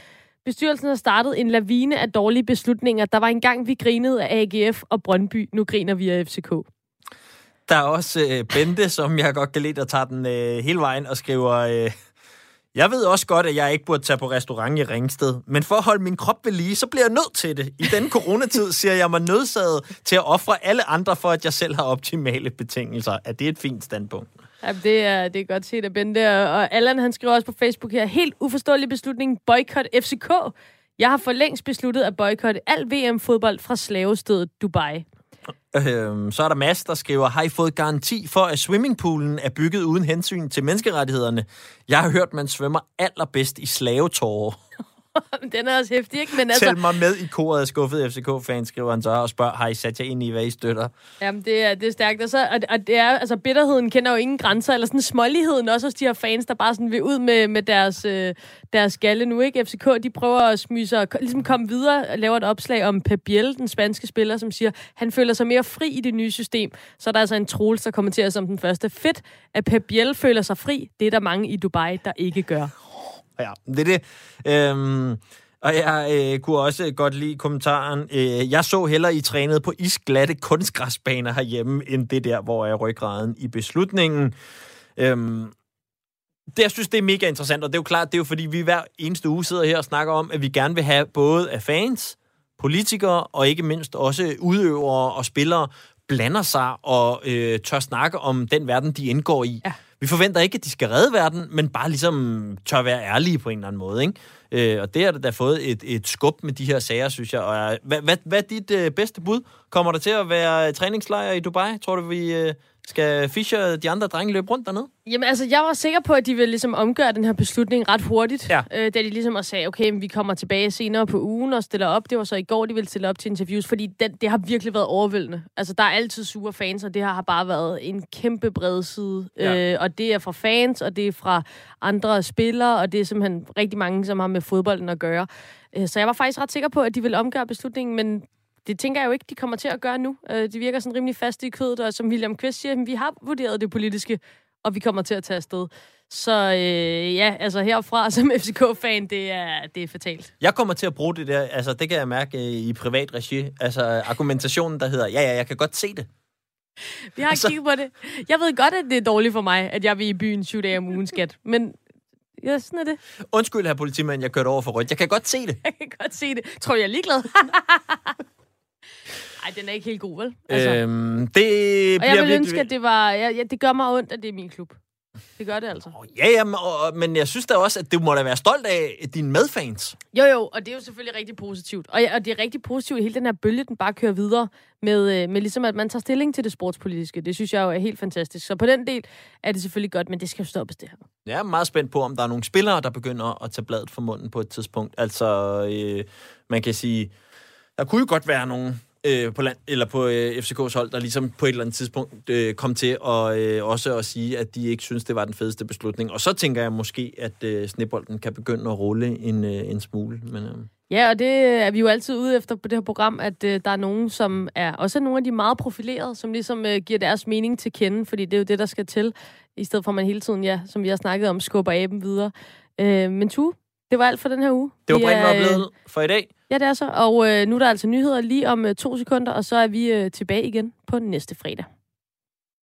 Bestyrelsen har startet en lavine af dårlige beslutninger. Der var engang, vi grinede af AGF og Brøndby. Nu griner vi af FCK. Der er også øh, Bente, som jeg godt kan lide, der tager den øh, hele vejen og skriver... Øh, jeg ved også godt, at jeg ikke burde tage på restaurant i Ringsted, men for at holde min krop ved lige, så bliver jeg nødt til det. I den coronatid ser jeg mig nødsaget til at ofre alle andre, for at jeg selv har optimale betingelser. Er det et fint standpunkt? Ja, det er, det er godt set af Bente. Og Allan, han skriver også på Facebook her, helt uforståelig beslutning, boykot FCK. Jeg har for længst besluttet at boykotte al VM-fodbold fra slavestedet Dubai. Øhm, så er der Mads, der skriver, har I fået garanti for, at swimmingpoolen er bygget uden hensyn til menneskerettighederne? Jeg har hørt, man svømmer allerbedst i slavetårer. Den er også hæftig, ikke? Men Altså... Tæl mig med i koret af skuffede FCK-fans, skriver han så, og spørger, har I sat jer ind i, hvad I støtter? jamen, det, er, det er stærkt. Og, så, og, og det er, altså, bitterheden kender jo ingen grænser, eller sådan småligheden også hos de her fans, der bare sådan vil ud med, med deres, øh, deres skalle nu, ikke? FCK, de prøver at smyge sig, ligesom komme videre og lave et opslag om Pep Biel, den spanske spiller, som siger, han føler sig mere fri i det nye system. Så er der altså en Troels, der kommenterer som den første. Fedt, at Pep Biel føler sig fri. Det er der mange i Dubai, der ikke gør. Ja, det er det. Øhm, og jeg øh, kunne også godt lide kommentaren. Øh, jeg så hellere, I trænede på isglatte kunstgræsbaner herhjemme, end det der, hvor er ryggraden i beslutningen. Øhm, det, jeg synes, det er mega interessant, og det er jo klart, det er jo fordi, vi hver eneste uge sidder her og snakker om, at vi gerne vil have både af fans, politikere og ikke mindst også udøvere og spillere blander sig og øh, tør snakke om den verden, de indgår i. Ja. Vi forventer ikke, at de skal redde verden, men bare ligesom tør være ærlige på en eller anden måde. Ikke? Øh, og det har da fået et, et skub med de her sager, synes jeg. Og, øh, hvad, hvad, hvad er dit øh, bedste bud? Kommer der til at være træningslejr i Dubai? Tror du, vi øh, skal Fischer de andre drenge løbe rundt dernede? Jamen, altså, jeg var sikker på, at de ville ligesom omgøre den her beslutning ret hurtigt. Ja. Øh, da de ligesom også sagde, okay, men vi kommer tilbage senere på ugen og stiller op. Det var så i går, de ville stille op til interviews, fordi den, det har virkelig været overvældende. Altså, der er altid sure fans, og det her har bare været en kæmpe bred side. Ja. Øh, og det er fra fans, og det er fra andre spillere, og det er simpelthen rigtig mange, som har med fodbolden at gøre. Øh, så jeg var faktisk ret sikker på, at de ville omgøre beslutningen, men det tænker jeg jo ikke, de kommer til at gøre nu. Øh, de virker sådan rimelig faste i kødet, og som William Kvist siger, vi har vurderet det politiske, og vi kommer til at tage afsted. Så øh, ja, altså herfra som FCK-fan, det er, det er fatalt. Jeg kommer til at bruge det der, altså det kan jeg mærke øh, i privat regi, altså argumentationen, der hedder, ja, ja, jeg kan godt se det. Vi har Altså- kigget på det. Jeg ved godt, at det er dårligt for mig, at jeg vil i byen syv dage om ugen, skat. Men ja, sådan er det. Undskyld, her politimand, jeg kørte over for rødt. Jeg kan godt se det. Jeg kan godt se det. Tror jeg er ligeglad? Nej, den er ikke helt god, vel? Altså, øh, Øhm, det og jeg vil ønske, at det var... Ja, ja, det gør mig ondt, at det er min klub. Det gør det altså. Ja, ja, men, og, men jeg synes da også, at du må da være stolt af dine medfans. Jo, jo, og det er jo selvfølgelig rigtig positivt. Og, og det er rigtig positivt, at hele den her bølge, den bare kører videre med, øh, med ligesom, at man tager stilling til det sportspolitiske. Det synes jeg jo er helt fantastisk. Så på den del er det selvfølgelig godt, men det skal jo stoppes, det her. Jeg er meget spændt på, om der er nogle spillere, der begynder at tage bladet fra munden på et tidspunkt. Altså, øh, man kan sige, der kunne jo godt være nogle øh, på, land, eller på øh, FCK's hold, der ligesom på et eller andet tidspunkt øh, kom til at, øh, også at sige, at de ikke synes, det var den fedeste beslutning. Og så tænker jeg måske, at øh, snebolden kan begynde at rulle en, øh, en smule. Men, øh, Ja, og det er vi jo altid ude efter på det her program, at øh, der er nogen, som er også nogle af de meget profilerede, som ligesom øh, giver deres mening til kende, fordi det er jo det, der skal til, i stedet for at man hele tiden, ja, som vi har snakket om, skubber aben videre. Øh, men tu, det var alt for den her uge. det var Brinden oplevet for i dag. Ja, det er så. Og øh, nu er der altså nyheder lige om øh, to sekunder, og så er vi øh, tilbage igen på næste fredag.